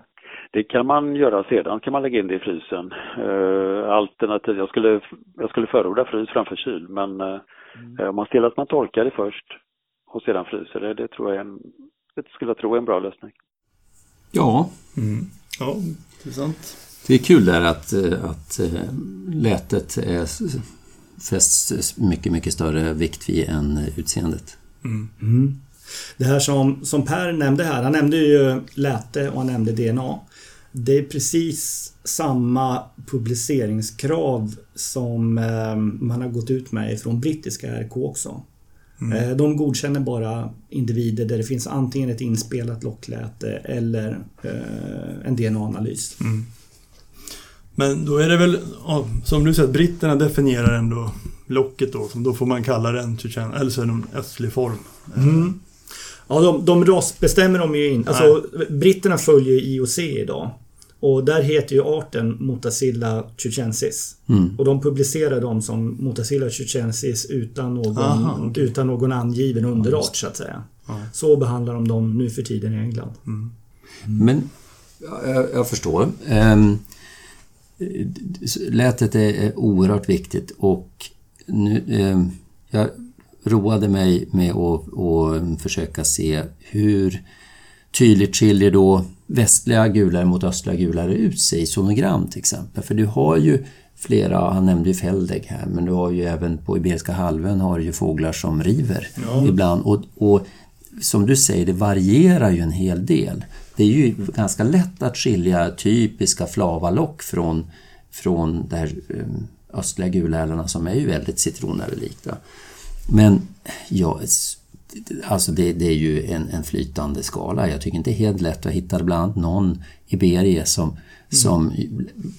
Det kan man göra sedan, kan man lägga in det i frysen. Uh, alternativ, jag skulle, jag skulle förorda frys framför kyl, men eh, eh, om man ser att man torkar det först och sedan fryser det, det tror jag är en, det skulle jag tro är en bra lösning. Ja, Ja, intressant. Det är kul där att, eh, att eh, lätet är fästs mycket, mycket större vikt vid än utseendet. Det här som, som Per nämnde här, han nämnde ju läte och han nämnde DNA. Det är precis samma publiceringskrav som eh, man har gått ut med från brittiska RK också. Eh, de godkänner bara individer där det finns antingen ett inspelat lockläte eller en DNA-analys. Men då är det väl, ja, som du säger, att britterna definierar ändå locket då. Som då får man kalla det en Tjetjen, eller så är det en östlig form. Ja, de, de rasbestämmer de ju in. Alltså, britterna följer IOC idag. Och där heter ju arten Motacilla chuchensis. Och de publicerar dem som Motacilla chuchensis utan någon, Aha, okej. utan någon angiven underart så att säga. Så behandlar de dem nu för tiden i England. Men ja, jag, jag förstår. Ehm, lätet är, oerhört viktigt och nu, ehm, jag roade mig med att, att försöka se hur tydligt skiljer då västliga gulare mot östliga gulare ut sig i sonogram till exempel. För du har ju flera, han nämnde ju Feldeg här, men du har ju även på Iberiska halvön har du ju fåglar som river ibland. Och, och som du säger, det varierar ju en hel del. Det är ju ganska lätt att skilja typiska flavalock från, från de här eh, östliga gulärlarna som är ju väldigt citronärelika. Men ja, alltså det, det är ju en, en flytande skala. Jag tycker inte det är helt lätt att hitta bland annat någon Iberie som, som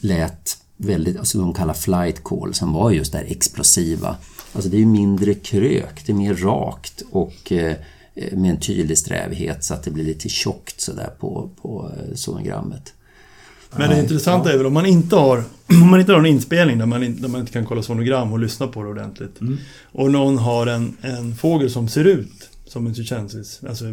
lät väldigt, alltså de kallar flight call, som var just det här explosiva. Alltså det är ju mindre krök, det är mer rakt och eh, med en tydlig strävhet så att det blir lite tjockt sådär på, på eh, sonogrammet. Men det intressanta är väl om man inte har [CLEARS THROAT] om man inte har en inspelning där man, in, där man inte kan kolla sonogram och lyssna på det ordentligt. Och någon har en, en fågel som ser ut som en tjetjensis, alltså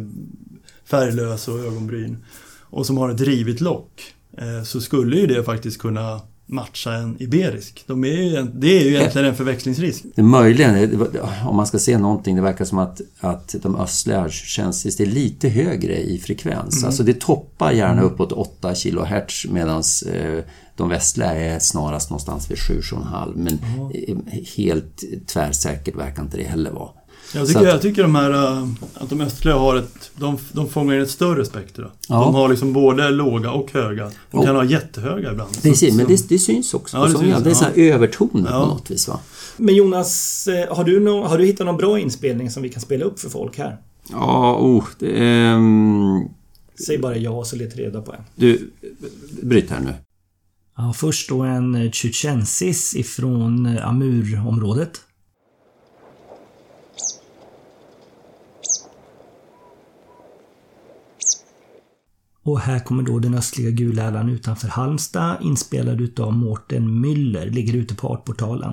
färglös och ögonbryn. Och som har ett rivigt lock. Eh, så skulle ju det faktiskt kunna matcha en iberisk. De är ju, det är ju egentligen en förväxlingsrisk. Det är möjligen, om man ska se någonting, det verkar som att, att de östliga känns är lite högre i frekvens. Alltså det toppar gärna uppåt 8 kHz medan eh, de västliga är snarast någonstans vid 7,5 men eh, helt tvärsäkert verkar inte det heller vara. Jag tycker, att- jag tycker de här, äh, att de östliga har ett, de, de fångar in ett större spektra. Ja. De har liksom både låga och höga. De Ja. kan ha jättehöga ibland. Så- Precis, men så- det, det syns också Ja, det syns, Det är så här övertoner Ja. på något vis va? Men Jonas, eh, har du, nå- har du hittat någon bra inspelning som vi kan spela upp för folk här? Ja, oh, det, ehm, Säg bara ja så letar reda på en. du, bryt här nu. Ja, först då en eh, tjutjensis ifrån eh, Amurområdet. Och här kommer då den östliga gulärlan utanför Halmstad inspelad utav Mårten Müller, ligger ute på Artportalen.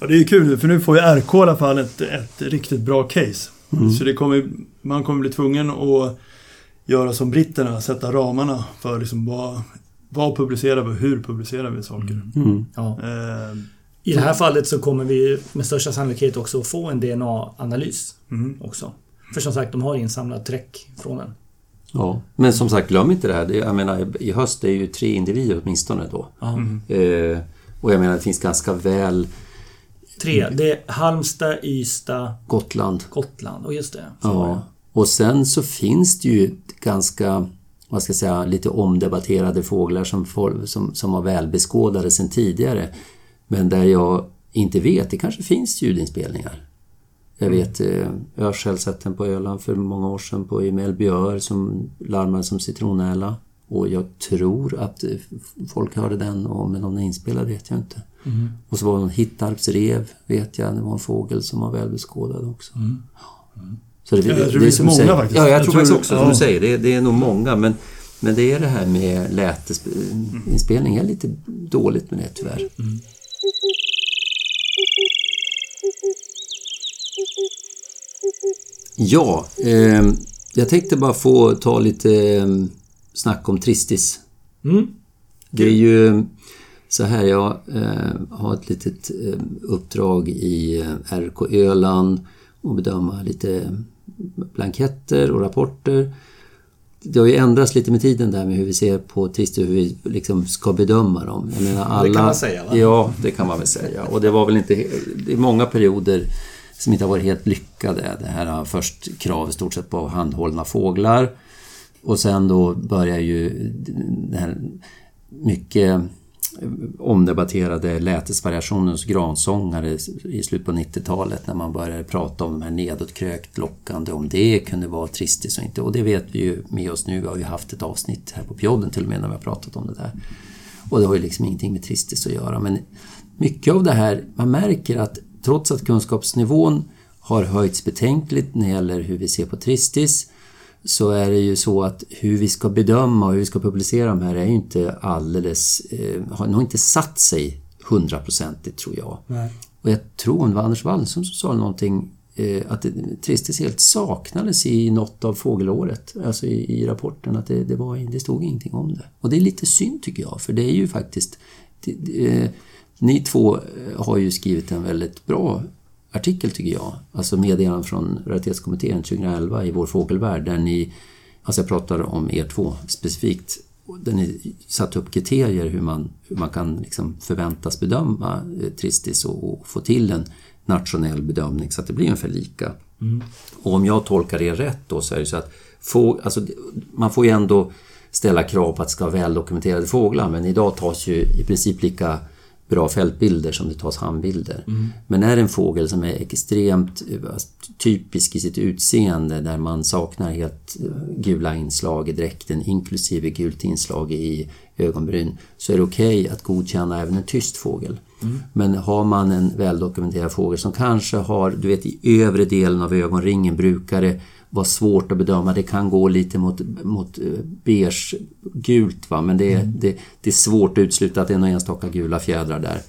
Ja, det är kul nu, för nu får ju RK i alla fall ett, ett riktigt bra case. Så det kommer, man kommer bli tvungen att göra som britterna, sätta ramarna för liksom vad, vad publicerar vi och hur publicerar vi saker. Ja. Eh, I det här fallet så kommer vi med största sannolikhet också att få en DNA-analys. Också. För som sagt, de har insamlat träck från den. Ja, men som sagt, glöm inte det här. Det, jag menar, i höst är ju tre individer åtminstone då. Eh, och jag menar, det finns ganska väl Tre. Det är Halmstad, Ystad, Gotland. Gotland. Och just det. Det. Ja. Och sen så finns det ju ganska, vad ska jag säga, lite omdebatterade fåglar som, som, som var välbeskådade sedan tidigare. Men där jag inte vet, det kanske finns ljudinspelningar. Jag vet eh, jag har själv sett den på Öland för många år sedan på i Mellbyör som larmade som citronäla. Och jag tror att eh, folk hörde den och men om den är inspelad vet jag inte. Och så var det en Hittarpsrev vet jag, det var en fågel som var välbeskådad också. Så det, Jag tror det är som du många säger. faktiskt. Ja, jag, Jag tror faktiskt också som ja. du säger. Det, det är nog många men, men det är det här med lätesinspelning. Jag är lite dåligt med det tyvärr. Ja, eh, jag tänkte bara få ta lite eh, snack om Tristis. Mm. Det är ju så här, jag eh, har ett litet eh, uppdrag i eh, RK Öland och bedöma lite blanketter och rapporter. Det har ju ändrats lite med tiden där med hur vi ser på Tristis och hur vi liksom ska bedöma dem. Jag menar alla... man säga, va? Ja, det kan man väl säga. Och det var väl inte... Det är många perioder som inte har varit helt lyckade. Det här först krav i stort sett på handhållna fåglar. Och sen då börjar ju det här mycket omdebatterade lätesvariationens gransångare i slutet på 90-talet när man började prata om de här nedåtkrökt lockande, om det kunde vara tristis och inte. Och det vet vi ju med oss nu. Vi har ju haft ett avsnitt här på pjodden till och med när vi har pratat om det där. Och det har ju liksom ingenting med tristis att göra. Men mycket av det här, man märker att trots att kunskapsnivån har höjts betänkligt när det gäller hur vi ser på tristis så är det ju så att hur vi ska bedöma och hur vi ska publicera de här är ju inte alldeles, eh, har nog inte satt sig hundraprocentigt tror jag. Nej. Och jag tror det var Anders Wallström som sa någonting eh, att Tristis helt saknades i något av fågelåret, alltså i, i rapporten, att det, det, var, det stod ingenting om det. Och det är lite synd tycker jag, för det är ju faktiskt det, det, ni två eh, har ju skrivit en väldigt bra artikel tycker jag, alltså meddelanden från Raritetskommittén 2011 i Vår fågelvärld där ni, alltså jag pratar om er två specifikt, där ni satte upp kriterier hur man, hur man kan liksom förväntas bedöma eh, Tristis och, och få till en nationell bedömning så att det blir ungefär lika. Och om jag tolkar er rätt då så är det så att få, alltså, man får ju ändå ställa krav på att det ska vara väldokumenterade fåglar men idag tas ju i princip lika bra fältbilder som det tas handbilder. Men är det en fågel som är extremt eh, typisk i sitt utseende där man saknar helt eh, gula inslag i dräkten inklusive gult inslag i ögonbryn så är det okej att godkänna även en tyst fågel. Men har man en väldokumenterad fågel som kanske har, du vet i övre delen av ögonringen brukar det vara svårt att bedöma. Det kan gå lite mot, mot eh, beige gult va? men det är, det, det är svårt att utesluta att det är några enstaka gula fjädrar där.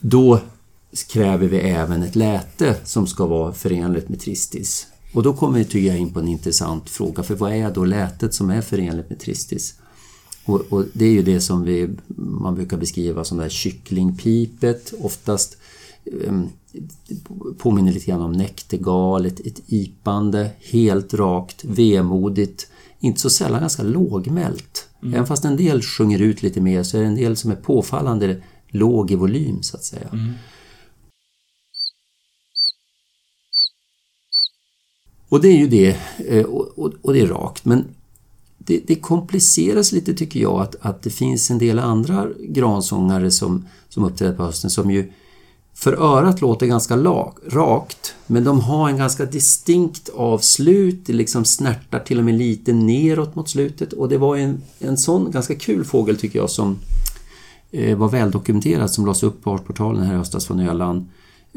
Då kräver vi även ett läte som ska vara förenligt med Tristis. Och då kommer vi tycker jag in på en intressant fråga, för vad är då lätet som är förenligt med Tristis? Och, och det är ju det som vi, man brukar beskriva som det här kycklingpipet, oftast um, påminner lite grann om näktergal, ett, ett ipande, helt rakt, vemodigt, inte så sällan ganska lågmält. Även fast en del sjunger ut lite mer så är det en del som är påfallande låg i volym så att säga. Och det är ju det, eh, och, och, och det är rakt. Men det, det kompliceras lite tycker jag att, att det finns en del andra gransångare som, som uppträder på hösten som ju för örat låter ganska lag, rakt men de har en ganska distinkt avslut, det liksom snärtar till och med lite neråt mot slutet och det var en, en sån ganska kul fågel tycker jag som eh, var väldokumenterad som lades upp på Artportalen här i höstas från Öland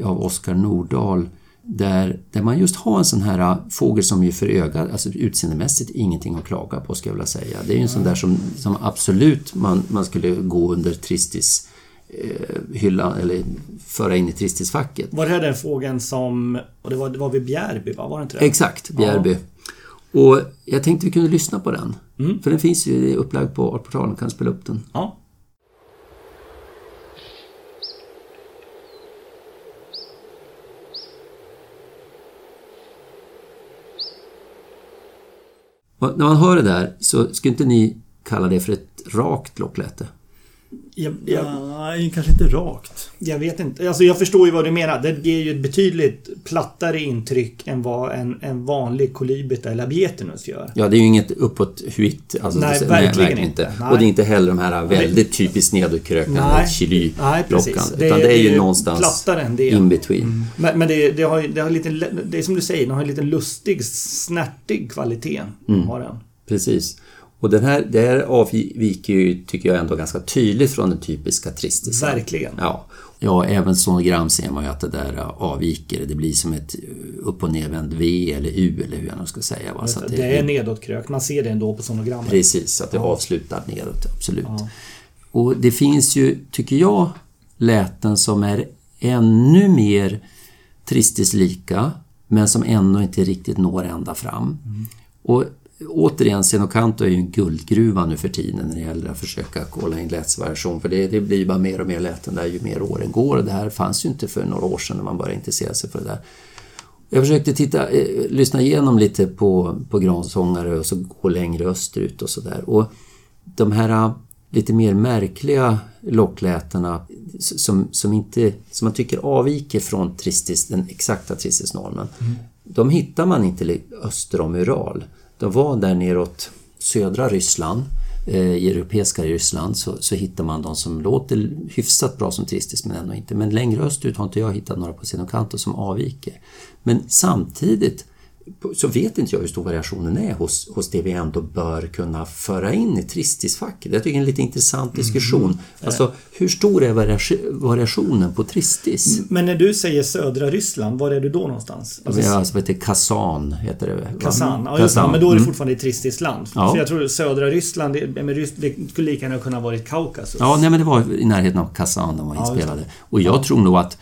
av Oskar Nordahl där, där man just har en sån här äh, fågel som ju för ögat, alltså utseendemässigt ingenting att klaga på ska jag vilja säga. Det är ju en sån där som, som absolut man, man skulle gå under Tristis eh, hyllan eller föra in i Tristisfacket. Var det här den fågeln som... Och det var, det var vid Bjärby, va? Var det inte det? Exakt, Bjärby. Och jag tänkte vi kunde lyssna på den. För den finns ju upplagd på Artportalen, kan spela upp den. Ja. Och när man hör det där så skulle inte ni kalla det för ett rakt lockläte? Jag, jag, Ja, kanske inte rakt. jag vet inte. Alltså jag förstår ju vad du menar. Det ger ju ett betydligt plattare intryck än vad en, en vanlig Colybita eller Abietinus gör. Ja, det är ju inget uppåt huit. Alltså, Nej, det- verkligen inte. Nej. Och det är inte heller de här väldigt typiskt nedåtkrökande Nej. chili Nej, precis. lockan. Det- Utan det är det är ju ju någonstans plattare än det. in between. Men, men det, det, har, ju- det har lite, det är som du säger, den har en liten lustig, snärtig kvalitet. Mm. Har den. Precis. Och den här, det här avviker ju, tycker jag, ändå ganska tydligt från den typiska tristisen. Verkligen. Ja. ja, även sonogram ser man ju att det där avviker. Det blir som ett upp och nervänd V eller U eller hur jag nu ska säga. Va? Så att Det är nedåtkrökt. Man ser det ändå på sonogrammet. Precis, att det avslutar nedåt, absolut. Och det finns ju, tycker jag, läten som är ännu mer Tristis-lika, men som ännu inte riktigt når ända fram. Och återigen, Senocanto är ju en guldgruva nu för tiden när det gäller att försöka kolla in lätsvariation, för det, det blir bara mer och mer läten där ju mer åren går. Och det här fanns ju inte för några år sedan när man började intressera sig för det där. Jag försökte titta, eh, lyssna igenom lite på, på gransångare och så gå längre österut och sådär. Och de här eh, lite mer märkliga locklätena som, som, inte, som man tycker avviker från tristis, den exakta tristisnormen. De hittar man inte öster om Ural. De var där neråt södra Ryssland, eh, i europeiska Ryssland, så, så hittar man de som låter hyfsat bra som tristis men ändå inte. Men längre österut har inte jag hittat några på Senokanto som avviker. Men samtidigt så vet inte jag hur stor variationen är hos, hos det vi ändå bör kunna föra in i tristisfacket. Jag tycker det är en lite intressant diskussion. Alltså, hur stor är variation- variationen på tristis? Men när du säger södra Ryssland, var är du då någonstans? Alltså, Ja, alltså, heter? Kazan heter det. va? Kazan. Ja, just. Ja, Kazan. men då är det Mm. fortfarande ett tristiskt land. Ja. För jag tror södra Ryssland, det, det skulle lika gärna kunna varit Kaukasus. Ja, nej, men det var i närheten av Kazan de var Ja, inspelade. Och jag tror nog att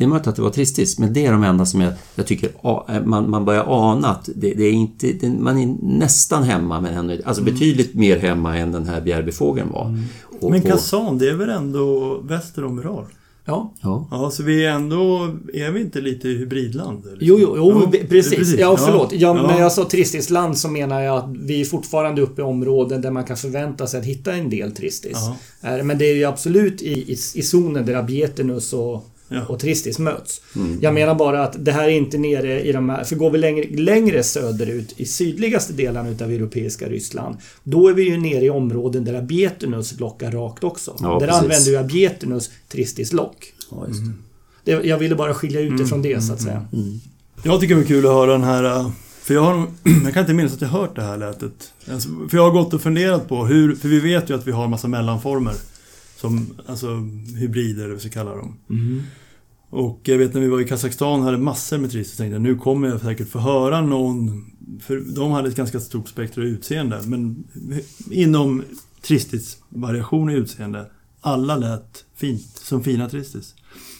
det är möjligt att det var tristis, men det är de enda som jag, jag tycker a- man, man börjar ana att det, det är inte, det, man är nästan hemma, men ändå, alltså betydligt mer hemma än den här bjärbifågeln var. Och, Men Kazan, det är väl ändå väster om Ural? Ja. Ja. Ja, så vi är ändå... Är vi inte lite i hybridland? eller? Jo, jo, jo Ja, be- precis. Ja, förlåt. Ja, Ja. När jag sa tristiskt land så menar jag att vi är fortfarande uppe i områden där man kan förvänta sig att hitta en del tristis. Ja. Eh, Men det är ju absolut i, i, i zonen där abietinus och, Ja. och tristis möts. Jag menar bara att det här är inte nere i de här... För går vi längre, längre söderut i sydligaste delarna utav europeiska Ryssland Då är vi ju nere i områden där abietinus lockar rakt också. Ja, där precis. använder ju abietinus tristis lock. Ja, just det. Jag ville bara skilja ut det från det så att säga. Jag tycker det är kul att höra den här... äh, För jag, har, [CLEARS THROAT] jag kan inte minnas att jag hört det här lätet. Alltså, För jag har gått och funderat på hur... För vi vet ju att vi har en massa mellanformer. Som, alltså hybrider, eller vad vi ska kalla dem. Och jag vet när vi var i Kazakstan hade massor med tristis. tänkte jag, nu kommer jag säkert få höra någon... För de hade ett ganska stort spektra utseende. Men inom tristis-variation i utseende. Alla lät fint, som fina tristis.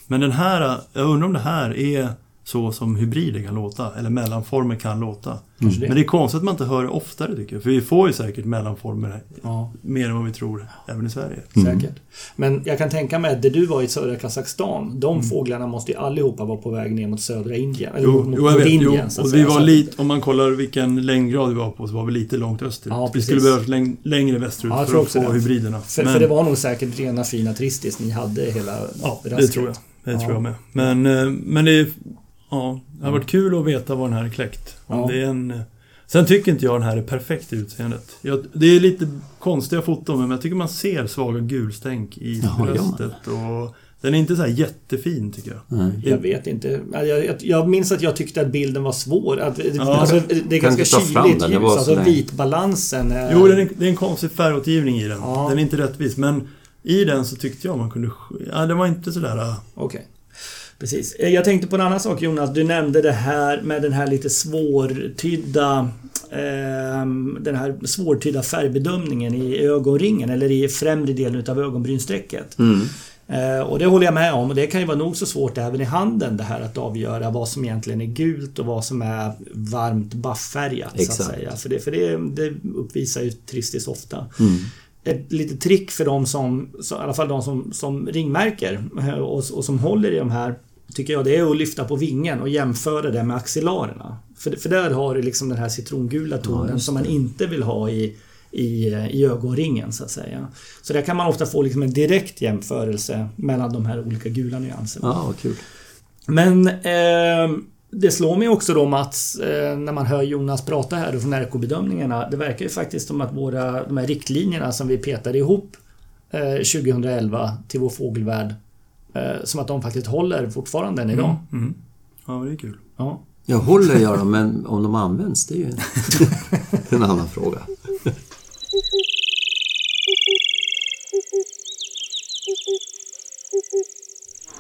Men den här, jag undrar om det här är så som hybrider kan låta, eller mellanformer kan låta. Det. Men det är konstigt att man inte hör det oftare tycker jag. För vi får ju säkert mellanformer Ja. mer än vad vi tror, även i Sverige. Säkert. Men jag kan tänka mig att där du var i södra Kazakstan, de fåglarna måste ju allihopa vara på väg ner mot södra Indien. Eller Jo, mot, jo jag vet. Jo, Indien, att och vi var lite, om man kollar vilken längdgrad vi var på så var vi lite långt österut. Ja, vi skulle behöva läng, längre västerut Ja, för att få det. hybriderna. För, Men- för det var nog säkert rena fina tristis ni hade hela Ja, det rasket. tror jag. Det Ja. tror jag med. Men, eh, men det är... Ja, det har varit kul att veta vad den här är kläckt. Om Ja. det är en, eh, sen tycker inte jag den här är perfekt i utseendet. Jag, det är lite konstiga foton, men jag tycker man ser svaga gulstänk i man bröstet. Och den är inte så här jättefin tycker jag. Nej. Jag vet inte. Jag, jag, jag minns att jag tyckte att bilden var svår. Att, Ja. alltså, det är Kan ganska kyligt den? Ljus. Alltså vitbalansen är... Jo, den är, det är en konstig färgåtergivning i den. Ja. Den är inte rättvis, men i den så tyckte jag man kunde... Ja, det var inte sådär... äh, Okej. Precis. Eh, Jag tänkte på en annan sak Jonas. Du nämnde det här med den här lite svårtydda ehm, den här svårtydda färgbedömningen i ögonringen eller i främre delen utav ögonbrynsträcket. Mm. Eh, och det håller jag med om och det kan ju vara nog så svårt även i handen det här att avgöra vad som egentligen är gult och vad som är varmt bafffärgat så Exakt. att säga. För det, för det, det uppvisar ju Tristis ofta. Mm. Ett litet trick för de som, så, i alla fall de som, som ringmärker eh, och, och som håller i de här Tycker jag det är att lyfta på vingen och jämföra det med axillarerna. För, för där har du liksom den här citrongula tonen just som man inte vill ha i i, i ögonringen så att säga. Så där kan man ofta få liksom en direkt jämförelse mellan de här olika gula nyanserna. Ja, vad kul. Men eh, det slår mig också då Mats, eh, när man hör Jonas prata här från RK-bedömningarna. Det verkar ju faktiskt som att våra, de här riktlinjerna som vi petade ihop eh, 2011 till vår fågelvärld, som att de faktiskt håller fortfarande än idag. Mm. Mm. Ja, det är kul. Ja. Jag håller gör de, men om de används, det är ju en, [LAUGHS] en annan fråga.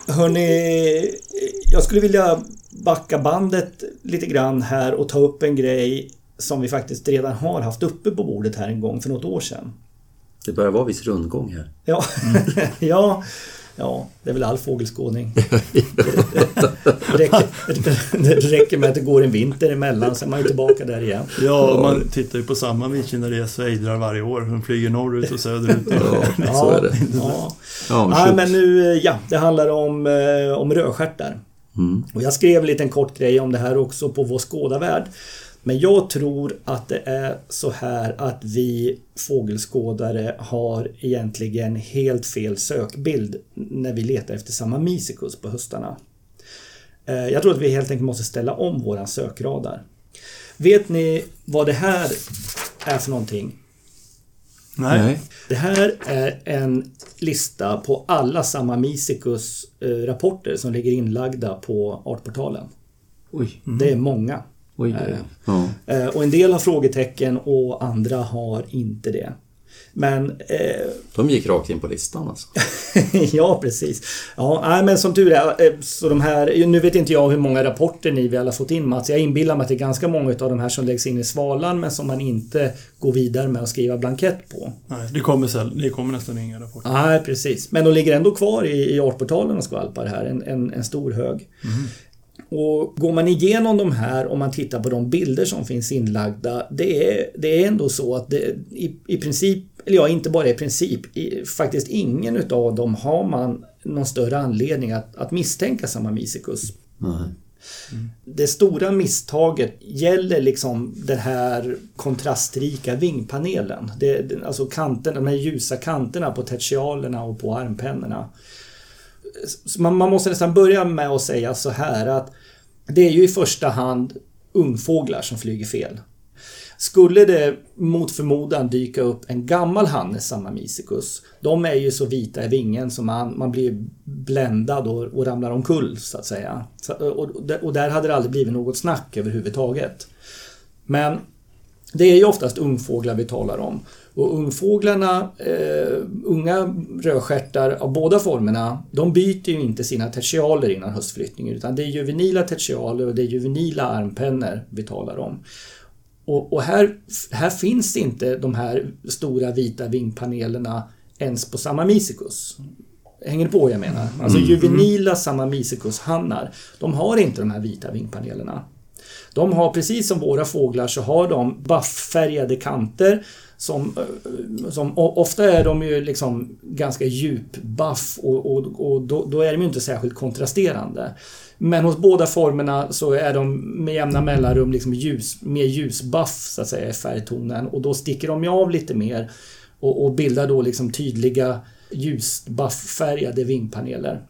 Hörni, jag skulle vilja backa bandet lite grann här och ta upp en grej som vi faktiskt redan har haft uppe på bordet här en gång för något år sedan. Det börjar vara viss rundgång här. Ja, [LAUGHS] ja, ja det är väl all fågelskådning. [LAUGHS] Det räcker, det räcker med att det går en vinter emellan, sen är man ju tillbaka där igen. Ja, och man tittar ju på samma vikingares ejdrar varje år. De flyger norrut och söderut. Ja, [LAUGHS] så är det. Ja. Ja, shoot. men nu, ja, det handlar om, eh, om rödstjärtar. Mm. Och jag skrev en liten kort grej om det här också på vår skådarvärld. Men jag tror att det är så här att vi fågelskådare har egentligen helt fel sökbild när vi letar efter Samamicicus på höstarna. Eh, Jag tror att vi helt enkelt måste ställa om våran sökradar. Vet ni vad det här är för någonting? Nej. Det här är en lista på alla Samamicicus eh, rapporter som ligger inlagda på Artportalen. Oj. Det är många. Oj, oj, oj. Ja. Eh, Och en del har frågetecken och andra har inte det. Men eh, De gick rakt in på listan alltså. [LAUGHS] ja, precis. Ja, nej, men som tur är, eh, så de här, nu vet inte jag hur många rapporter ni väl har fått in Mats. Jag inbillar mig att det är ganska många av de här som läggs in i Svalan men som man inte går vidare med att skriva blankett på. Nej, det kommer, det kommer nästan inga rapporter. Nej, precis. Men de ligger ändå kvar i, i artportalen och skvalpar här, en, en, en stor hög. Och går man igenom de här och man tittar på de bilder som finns inlagda, det är, det är ändå så att det, i, i princip, eller ja, inte bara i princip, i, faktiskt ingen utav dem har man någon större anledning att, att misstänka Samamicicus. Nej. Det stora misstaget gäller liksom den här kontrastrika vingpanelen. Det, alltså kanten, de här ljusa kanterna på tertialerna och på armpennorna. Man, man måste nästan börja med att säga så här att det är ju i första hand ungfåglar som flyger fel. Skulle det mot förmodan dyka upp en gammal Hannes Samamicicus, de är ju så vita i vingen så man, man blir bländad och, och ramlar omkull så att säga. Så, och- och där hade det aldrig blivit något snack överhuvudtaget. Men det är ju oftast ungfåglar vi talar om. Och ungfåglarna, eh, unga rödstjärtar av båda formerna, de byter ju inte sina tertialer innan höstflyttningen utan det är juvenila tertialer och det är juvenila armpennor vi talar om. Och, och här, här finns inte de här stora vita vingpanelerna ens på Samamicicus. Hänger ni på vad jag menar? Alltså juvenila Samamicicus-hannar, de har inte de här vita vingpanelerna. De har precis som våra fåglar så har de bufffärgade kanter som, eh, som ofta är de ju liksom ganska djup buff och, och, och då, då är de ju inte särskilt kontrasterande. Men hos båda formerna så är de med jämna mellanrum liksom ljus, mer ljusbuff så att säga i färgtonen och då sticker de ju av lite mer och, och bildar då liksom tydliga ljusbufffärgade vingpaneler.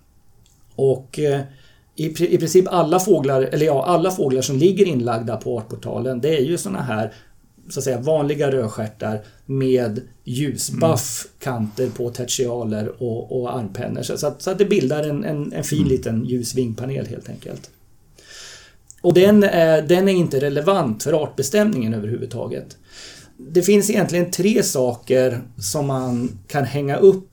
Och eh, i, i princip alla fåglar, eller ja, alla fåglar som ligger inlagda på artportalen, det är ju såna här så att säga vanliga rödstjärtar med ljusbuff kanter på tertialer och, och armpennor. Så, att, så att det bildar en, en, en fin liten ljus vingpanel helt enkelt. Och den är, den är inte relevant för artbestämningen överhuvudtaget. Det finns egentligen tre saker som man kan hänga upp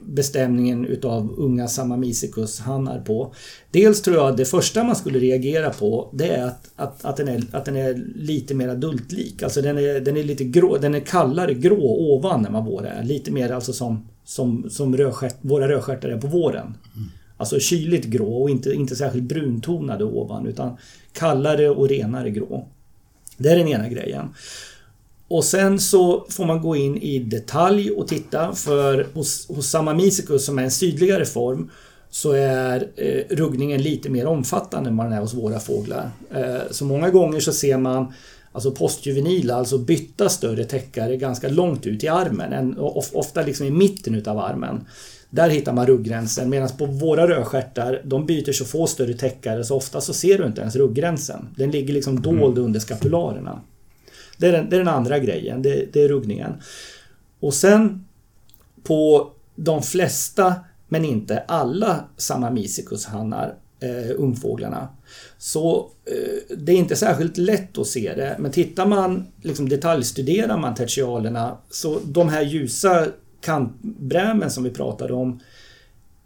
bestämningen utav unga Samamicicus-hannar på. Dels tror jag att det första man skulle reagera på det är att, att, att, den, är, att den är lite mer adultlik. Alltså den är, den är lite grå, den är kallare grå ovan än vad vår är. Lite mer alltså som, som, som rödstjärt, våra rödstjärtar är på våren. Alltså kyligt grå och inte, inte särskilt bruntonade ovan utan kallare och renare grå. Det är den ena grejen. Och sen så får man gå in i detalj och titta för hos, hos Samamicicus som är en sydligare form så är eh, ruggningen lite mer omfattande än vad den är hos våra fåglar. Eh, så många gånger så ser man alltså postjuvenila, alltså bytta större täckare ganska långt ut i armen, en, ofta liksom i mitten utav armen. Där hittar man rugggränsen medan på våra rödstjärtar, de byter så få större täckare så ofta så ser du inte ens rugggränsen. Den ligger liksom dold under skapularerna. Det är den, det är den andra grejen, det, det är ruggningen. Och sen på de flesta, men inte alla Samamicicus-hannar, eh, ungfåglarna, så eh, det är inte särskilt lätt att se det. Men tittar man, liksom detaljstuderar man tertialerna, så de här ljusa kantbrämen som vi pratade om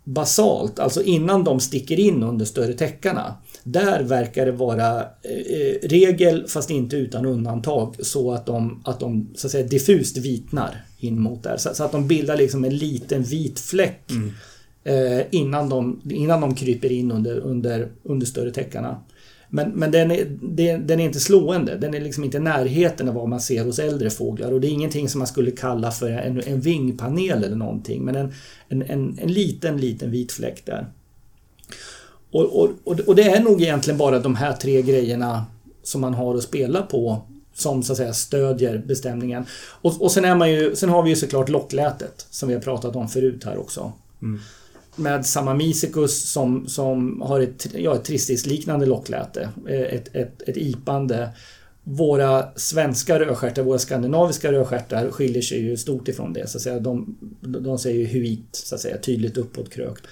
basalt, alltså innan de sticker in under större täckarna. Där verkar det vara eh, regel, fast inte utan undantag, så att de, att de så att säga, diffust vitnar in mot där. Så, så att de bildar liksom en liten vit fläck mm. eh, innan, de, innan de kryper in under, under, under större täckarna. Men, men den, är, den är inte slående. Den är liksom inte i närheten av vad man ser hos äldre fåglar. Och det är ingenting som man skulle kalla för en, en vingpanel eller någonting. Men en, en, en, en liten, liten vit fläck där. Och, och, och det är nog egentligen bara de här tre grejerna som man har att spela på som så att säga stödjer bestämningen. Och, och sen, är man ju, sen har vi ju såklart locklätet som vi har pratat om förut här också. Mm med Samamicicus som, som har ett, ja, ett tristisliknande lockläte. Eh, ett, ett, ett ipande. Våra svenska rödstjärtar, våra skandinaviska rödstjärtar skiljer sig ju stort ifrån det. Så att säga. De, de säger ju huit, så att säga, tydligt uppåt krökt.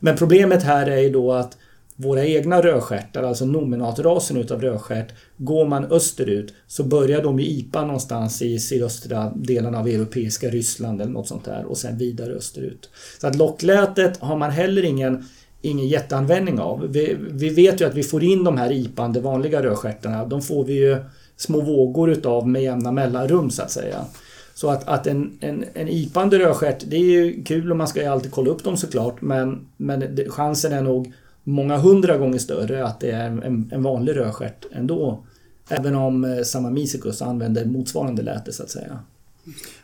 Men problemet här är ju då att våra egna rödstjärtar, alltså nominatrasen utav rödstjärt, går man österut så börjar de i IPA någonstans i sydöstra delarna av europeiska Ryssland eller något sånt där och sen vidare österut. Så att locklätet har man heller ingen, ingen jätteanvändning av. Vi, vi vet ju att vi får in de här IPA, de vanliga rödstjärtarna, de får vi ju små vågor utav med jämna mellanrum så att säga. Så att, att en, en, en ipande rödstjärt, det är ju kul och man ska ju alltid kolla upp dem såklart men, men chansen är nog många hundra gånger större att det är en, en vanlig rödstjärt ändå. Även om eh, samma Misikus använder motsvarande läte så att säga.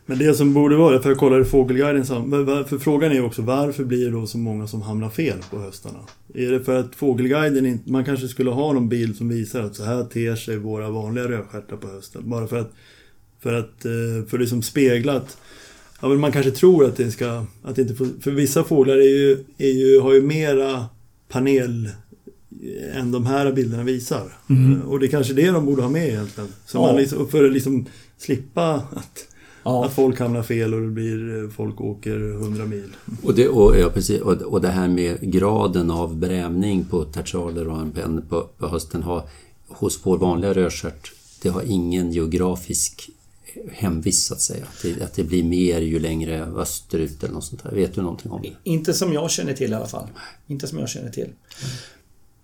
Men det som borde vara, för jag kollade Fågelguiden, för frågan är ju också varför blir det då så många som hamnar fel på höstarna? Är det för att Fågelguiden inte, man kanske skulle ha någon bild som visar att så här ter sig våra vanliga rödstjärtar på hösten. Bara för att, för att, eh, för liksom spegla att Ja, men man kanske tror att det ska... Att det inte får, för vissa fåglar är ju, är ju, har ju mera panel än de här bilderna visar. Mm. Och det är kanske det de borde ha med egentligen. Så ja. man liksom, för att liksom slippa att, ja. att folk hamnar fel och det blir folk åker 100 mil. Och det, och, ja, precis, och, och det här med graden av brämning på tertialer och en på, på hösten har hos vår vanliga rödstjärt det har ingen geografisk hemvist så att säga. Att det, att det, blir mer ju längre österut eller något sånt där. Vet du någonting om det? Inte som jag känner till i alla fall. Inte som jag känner till.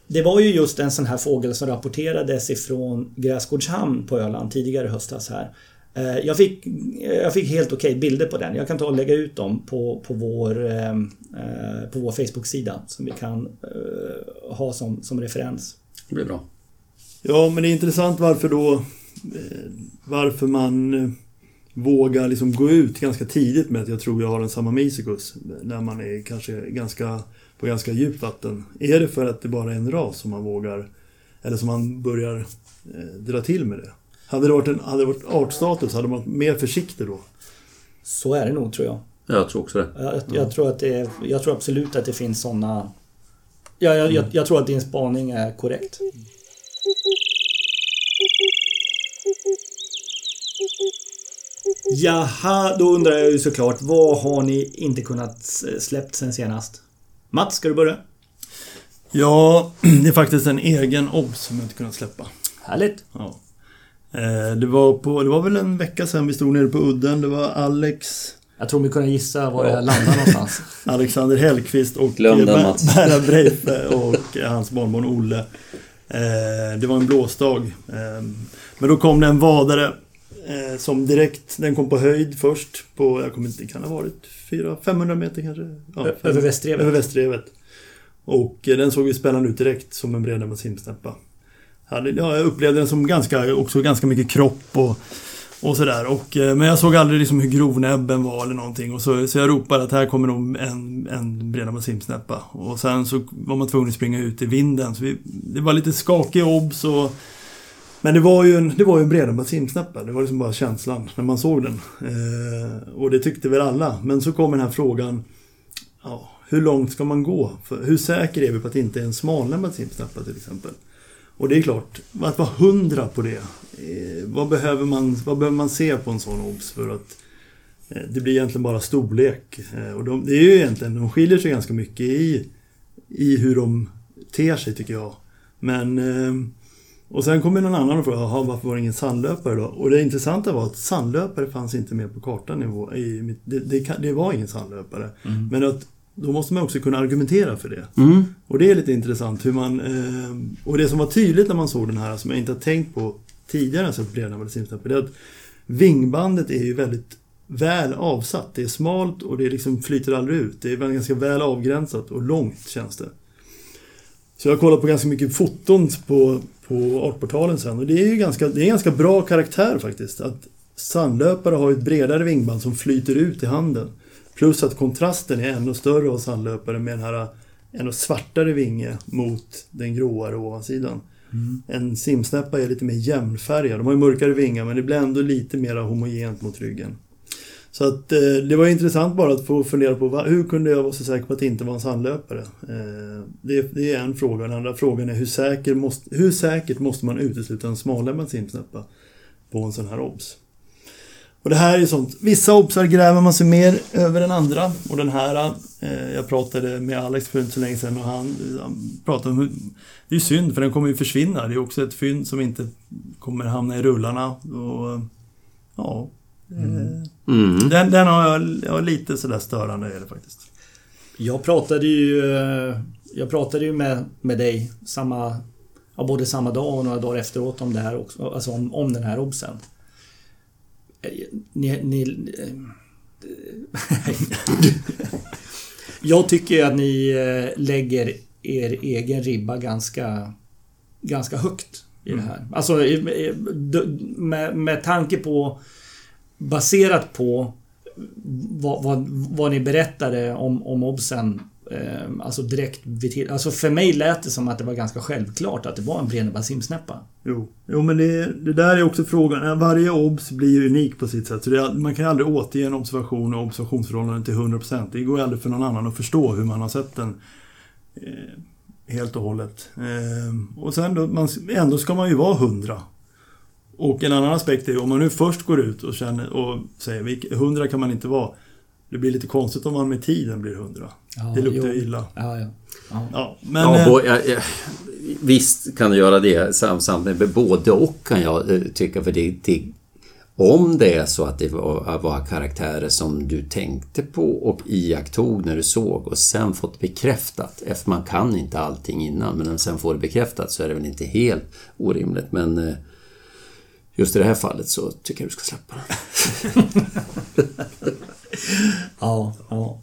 Det var ju just en sån här fågel som rapporterades ifrån Gräsgårdshamn på Öland tidigare i höstas här. Eh, jag fick, jag fick helt okej okay bilder på den. Jag kan ta och lägga ut dem på, på vår, eh, på vår Facebook-sida som vi kan eh, ha som, som referens. Det blir bra. Ja, men det är intressant varför då varför man eh, vågar liksom gå ut ganska tidigt med att jag tror jag har en Samamicicus när man är kanske ganska, på ganska djupt vatten. Är det för att det bara är en ras som man vågar eller som man börjar eh, dra till med det? Hade det varit, en, hade det varit artstatus hade man varit mer försiktig då? Så är det nog tror jag. Jag tror också det. Jag, jag ja. tror, att det är, jag tror absolut att det finns sådana... Ja, jag, jag, jag tror att din spaning är korrekt. Jaha, då undrar jag ju såklart, vad har ni inte kunnat släppt sen senast? Mats, ska du börja? Ja, [CLEARS THROAT] det är faktiskt en egen obs som jag inte kunnat släppa. Härligt. Ja. Eh, det var, på, det var väl en vecka sedan vi stod nere på udden. Det var Alex... Jag tror vi kunde gissa var det här landar någonstans. [LAUGHS] Alexander Hellqvist och Berra [LAUGHS] Breife och hans barnbarn Olle. Eh, det var en blåsdag. Eh, men då kom det en vadare Eh, som direkt, den kom på höjd först på, jag kommer inte, kan det ha varit 400-500 meter kanske? Ja, över Västrevet? Över Västrevet. Och eh, den såg ju spännande ut direkt som en Bredhammar simsnäppa. Ja, jag upplevde den som ganska, också ganska mycket kropp och, och sådär. Och, eh, men jag såg aldrig liksom hur grov näbben var eller någonting. Och så, så jag ropade att här kommer nog en, en Bredhammar simsnäppa. Och sen så var man tvungen att springa ut i vinden. Så vi, det var lite skakig obs och men det var ju en, det var ju en Bredenbach simsnäppa. Det var liksom bara känslan när man såg den. Eh, och det tyckte väl alla. Men så kom den här frågan. Ja, hur långt ska man gå? För hur säker är vi på att det inte är en smalare simsnäppa till exempel? Och det är klart, att vara hundra på det. Eh, vad, behöver man, vad behöver man se på en sån obs för att eh, det blir egentligen bara storlek. Eh, och de, det är ju egentligen, de skiljer sig ganska mycket i, i hur de ter sig tycker jag. Men eh, och sen kommer någon annan och frågar "Jaha, varför var det ingen sandlöpare då? Och det intressanta var att sandlöpare fanns inte med på kartan. I, mitt- det, det, det var ingen sandlöpare. Men att då måste man också kunna argumentera för det. Mm. Och det är lite intressant hur man... Eh, och det som var tydligt när man såg den här, som jag inte har tänkt på tidigare när jag sett Brednäbbade simsnäppor, det är att vingbandet är ju väldigt väl avsatt. Det är smalt och det liksom flyter aldrig ut. Det är ganska väl avgränsat och långt känns det. Så jag har kollat på ganska mycket foton på, på Artportalen sen och det är ju ganska, det är en ganska bra karaktär faktiskt. Att sandlöpare har ett bredare vingband som flyter ut i handen. Plus att kontrasten är ännu större hos sandlöpare med den här ännu svartare vinge mot den gråare ovansidan. En simsnäppa är lite mer jämnfärgad. De har ju mörkare vingar men det blir ändå lite mer homogent mot ryggen. Så att eh, det var intressant bara att få fundera på va, hur kunde jag vara så säker på att det inte var en sandlöpare? Eh, det, det är en fråga. Den andra frågan är hur, säker måste, hur säkert måste man utesluta en smallämmad simsnäppa på en sån här obs? Och det här är sånt. Vissa obsar gräver man sig mer över än andra. Och den här, eh, jag pratade med Alex för inte så länge sedan och han, han pratade om hur, det är synd för den kommer ju försvinna. Det är också ett fynd som inte kommer hamna i rullarna. Och, ja, Mm. den, den har jag, jag har lite sådär störande är det faktiskt. Jag pratade ju... Jag pratade ju med, med dig samma... Ja, både samma dag och några dagar efteråt om det här också. Alltså om, om den här obsen. Eh, Ni... ni eh, [LAUGHS] jag tycker att ni eh, lägger er egen ribba ganska... Ganska högt i det här. Alltså med, med tanke på... Baserat på vad, vad, vad ni berättade om, om obsen. Eh, alltså direkt vid till, Alltså för mig lät det som att det var ganska självklart att det var en Brenneberg simsnäppa. Jo, jo men det, det där är också frågan. Eh, varje obs blir ju unik på sitt sätt. Så det, man kan aldrig återge en observation och observationsförhållanden till 100%. Det går ju aldrig för någon annan att förstå hur man har sett den eh, helt och hållet. Eh, och sen då, man, ändå ska man ju vara 100. Och en annan aspekt är om man nu först går ut och, känner, och säger "Vilk- 100 kan man inte vara. Det blir lite konstigt om man med tiden blir 100. Ja, det luktar jo. ju illa. Ja, ja. ja. Ja, men, Ja, eh, bo, ja, ja, visst kan du göra det sam- samtidigt. men Både och kan jag eh, tycka. För det, det, om det är så att det var, var karaktärer som du tänkte på och iakttog när du såg och sen fått bekräftat. Efter man kan inte allting innan men när man sen får det bekräftat så är det väl inte helt orimligt. Men eh, just i det här fallet så tycker jag du ska släppa det. [LAUGHS] Ja, ja.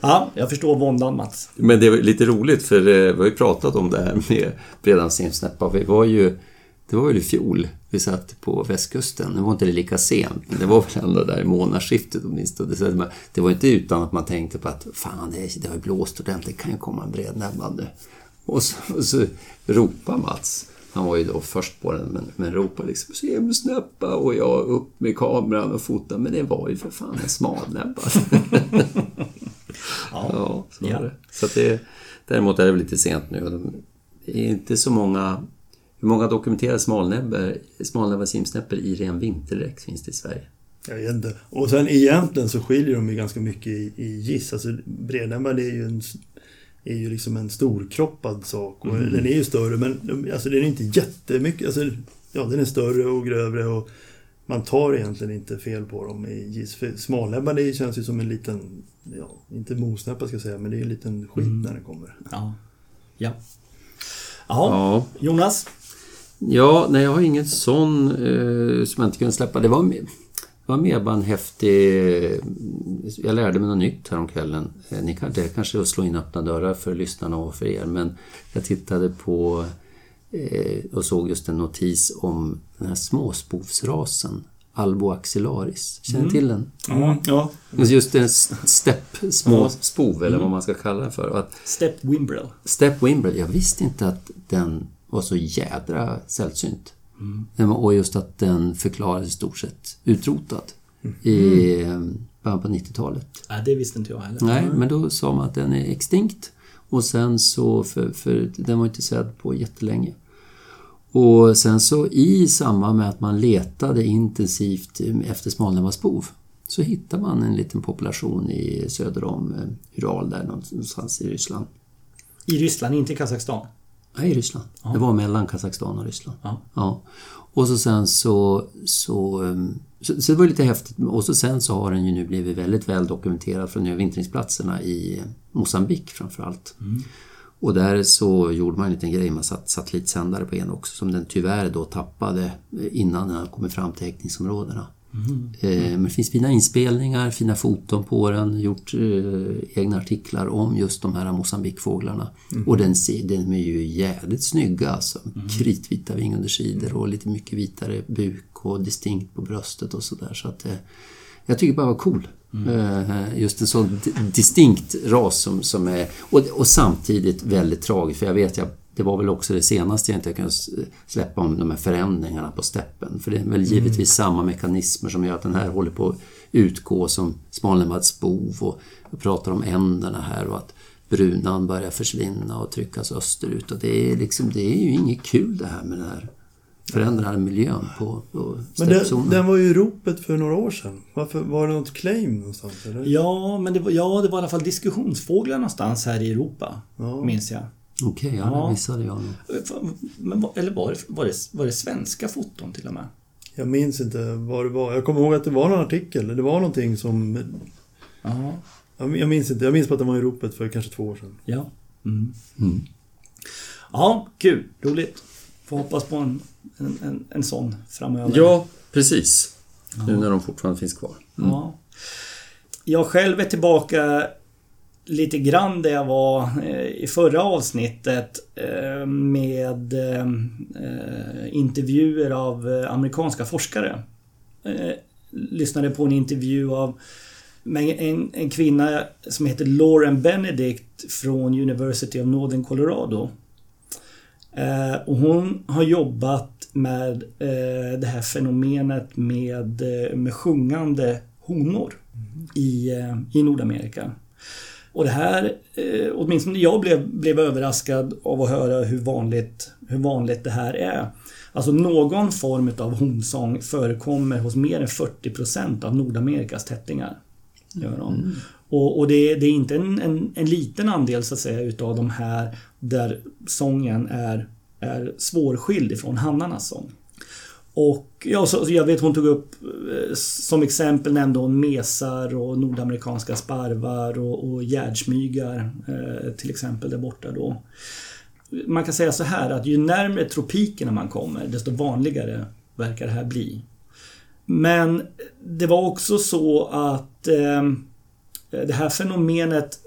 Ja, jag förstår våndan Mats. Men det var lite roligt för eh, vi har ju pratat om det här med Bredhamnssimsnäppa. Vi var ju, det var väl i fjol vi satt på västkusten. Nu var inte det lika sent, men det var väl ändå där i månadsskiftet åtminstone. Det- Det var inte utan att man tänkte på att fan, det, är- det har ju blåst ordentligt, det kan ju komma en brednäbbad nu. Och så, och så ropar Mats, han var ju då först på den, men, men ropar liksom simsnäppa och jag upp med kameran och fotar. Men det var ju för fan en smalnäbbad. [LAUGHS] Ja, så, Ja. det. så att det, däremot är det väl lite sent nu. Det är inte så många... Hur många dokumenterade smalnäbbor, smalnäbbade simsnäppor i ren vinterdräkt finns det i Sverige? Jag vet inte. Och sen egentligen så skiljer de ju ganska mycket i, i giss. Alltså brednäbbad är ju en är ju liksom en storkroppad sak. Och Den är ju större men alltså den är inte jättemycket. Alltså, ja, den är större och grövre och man tar egentligen inte fel på dem smalnäbbad det känns ju som en liten, ja, inte mosnäppa ska jag säga, men det är en liten skit när den kommer. Ja. Ja. Jaha, Ja, Jonas? ja nej, jag har ingen sån eh, som jag inte kunde släppa. Det var, var mer bara en häftig... Jag lärde mig något nytt häromkvällen. Eh, Ni kan, det kanske är att slå in öppna dörrar för lyssnarna och för er, men jag tittade på eh, och såg just en notis om den här småspovsrasen Alboaxillaris. Känner ni till den? Mm. Ja, Just en stepp, små spov eller vad man ska kalla den för. Att Step Wimbrel. Step Wimbrel, jag visste inte att den var så jädra sällsynt. Mm. Och just att den förklarades i stort sett utrotad i början på 90-talet. Ja, det visste inte jag heller. Nej, men då sa man att den är extinkt. Och sen så, för, för den var inte sedd på jättelänge. Och sen så i samband med att man letade intensivt efter smalnäbbasbov så hittar man en liten population i söder om Ural där någonstans i Ryssland. I Ryssland, inte i Kazakstan? Nej, i Ryssland. Ja. Det var mellan Kazakstan och Ryssland. Ja. Ja. Och så sen så, så, um, så, så det var lite häftigt. Och så sen så har den ju nu blivit väldigt väl dokumenterad från övervintringsplatserna i Mosambik framförallt. Mm. Och där så gjorde man en liten grej, man satt satellitsändare på en också som den tyvärr då tappade innan den kommit fram till häckningsområdena. Eh, Men det finns fina inspelningar, fina foton på den, gjort eh, egna artiklar om just de här Mosambikfåglarna. Och den, den är ju jävligt snygga alltså. Kritvita vingundersidor och lite mycket vitare buk och distinkt på bröstet och sådär. Så att, eh, jag tycker bara var cool. Eh, Just en sån di- distinkt ras som, som är... Och, och samtidigt väldigt tragiskt, för jag vet jag det var väl också det senaste jag inte kan s- släppa om de här förändringarna på steppen. För det är väl givetvis samma mekanismer som gör att den här håller på att utgå som smalnäbbadsbov och jag pratar om änderna här och att brunan börjar försvinna och tryckas österut. Och det är, liksom, det är ju inget kul det här med den här förändrade miljön på, på Men den, den var ju i ropet för några år sedan. Varför, var det något claim någonstans? Eller? Ja, men det var, ja, det var i alla fall diskussionsfåglar någonstans här i Europa, Ja. minns jag. Okej, ja, Ja. det missade jag nog. Men, eller var det, var, det, var det svenska foton till och med? Jag minns inte vad det var. Jag kommer ihåg att det var någon artikel. Det var någonting som... Ja. Jag minns inte. Jag minns bara att den var i ropet för kanske två år sedan. Ja. Mm. Mm. Ja, kul. Roligt. Får hoppas på en, en, en, en sån framöver. Ja, precis. Nu när de fortfarande finns kvar. Ja. Jag själv är tillbaka lite grann där jag var eh, i förra avsnittet eh, med eh, intervjuer av amerikanska forskare. Lyssnade på en intervju av en, en kvinna som heter Lauren Benedict från University of Northern Colorado. Och hon har jobbat med det här fenomenet med, med sjungande honor i, i Nordamerika. Och det här, eh, åtminstone jag blev, blev överraskad av att höra hur vanligt, hur vanligt det här är. Alltså någon form av honsång förekommer hos mer än 40% av Nordamerikas tättingar. Gör de. Och, och det, det är inte en, en, en liten andel så att säga utav de här där sången är, är svårskild ifrån hannarnas sång. Och ja, så, jag vet hon tog upp eh, som exempel nämnde hon mesar och nordamerikanska sparvar och, och gärdsmygar eh, till exempel där borta då. Man kan säga så här att ju närmare tropikerna man kommer desto vanligare verkar det här bli. Men det var också så att eh, det här fenomenet,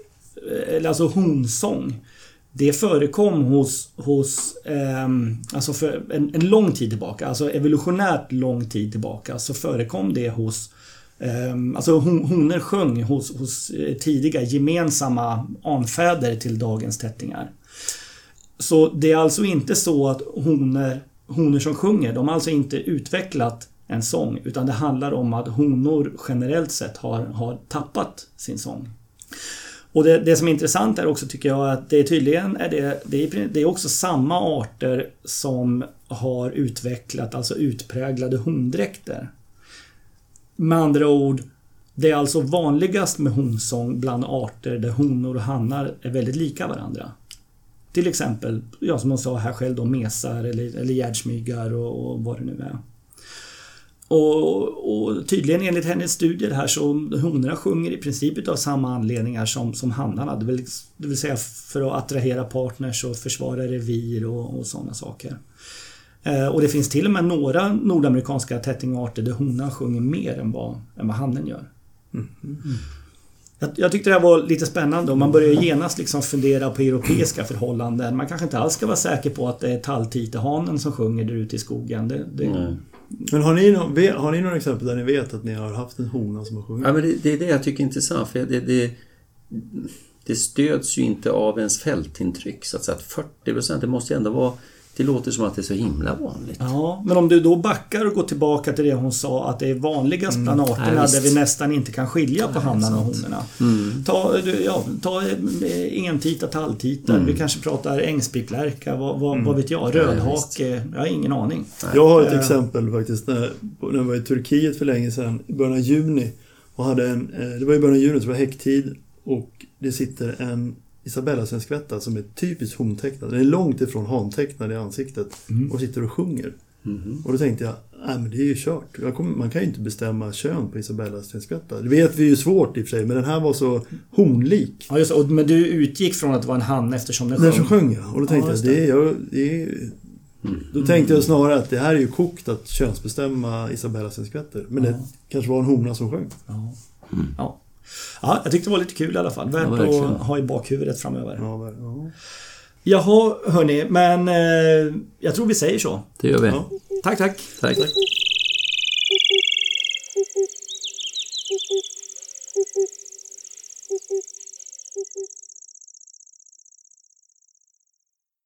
eh, eller alltså honsång, det förekom hos, hos eh, alltså för en, en lång tid tillbaka, alltså evolutionärt lång tid tillbaka, så förekom det hos eh, Alltså hon, honor sjöng hos, hos eh, tidiga gemensamma anfäder till dagens tättingar. Så det är alltså inte så att honor, honor som sjunger, de har alltså inte utvecklat en sång, utan det handlar om att honor generellt sett har, har tappat sin sång. Och det, det som är intressant är också tycker jag att det är tydligen är det, det, är, det är också samma arter som har utvecklat alltså utpräglade hondräkter. Med andra ord, det är alltså vanligast med honsång bland arter där honor och hannar är väldigt lika varandra. Till exempel, ja, som hon sa här själv då, mesar eller, eller gärdsmygar och, och vad det nu är. Och, och tydligen enligt hennes studier här så honorna sjunger i princip utav samma anledningar som, som hannarna. Det vill, det vill säga för att attrahera partners och försvara revir och, och sådana saker. Eh, och det finns till och med några nordamerikanska tättingarter där honan sjunger mer än vad, än vad hannen gör. Jag, jag tyckte det här var lite spännande och man börjar genast liksom fundera på europeiska förhållanden. Man kanske inte alls ska vara säker på att det är talltitehanen som sjunger där ute i skogen. Det, det, men har ni, nå- har ni några exempel där ni vet att ni har haft en hona som har sjungit? Ja, men det, det är det jag tycker är intressant. För det, det, det stöds ju inte av ens fältintryck. Så att, säga att 40 procent, det måste ju ändå vara det låter som att det är så himla vanligt. Ja, men om du då backar och går tillbaka till det hon sa att det är vanligast bland arterna Ja, där vi nästan inte kan skilja på hannarna och honorna. Ta, du, ja, ta eh, entita, talltita, vi kanske pratar ängspicklärka, vad, vad, vad vet jag, rödhake, jag har ingen aning. Jag har ett Eh. exempel faktiskt. När, när jag var i Turkiet för länge sedan, i början av juni. Och hade en, eh, det var i början av juni, så det var häcktid. Och det sitter en Isabella svenskvätta som är typiskt hontecknad. Den är långt ifrån hantecknad i ansiktet. Och sitter och sjunger. Och då tänkte jag, nej men det är ju kört. Kommer, man kan ju inte bestämma kön på Isabella svenskvätta. Det vet vi ju svårt i och för sig, men den här var så honlik. Ja, just, och, men du utgick från att det var en han eftersom den Den sjöng? som sjöng ja. Och då tänkte Ja, jag, det är, jag, det är Då tänkte jag snarare att det här är ju kokt att könsbestämma Isabella svenskvätter. Men det kanske var en hona som sjöng. Ja. Ja. Ja, jag tyckte det var lite kul i alla fall. Värt Ja, att ha i bakhuvudet framöver. Ja, ja. Jaha, hörni, men eh, jag tror vi säger så. Det gör vi. Ja. Tack, tack. Tack. Thank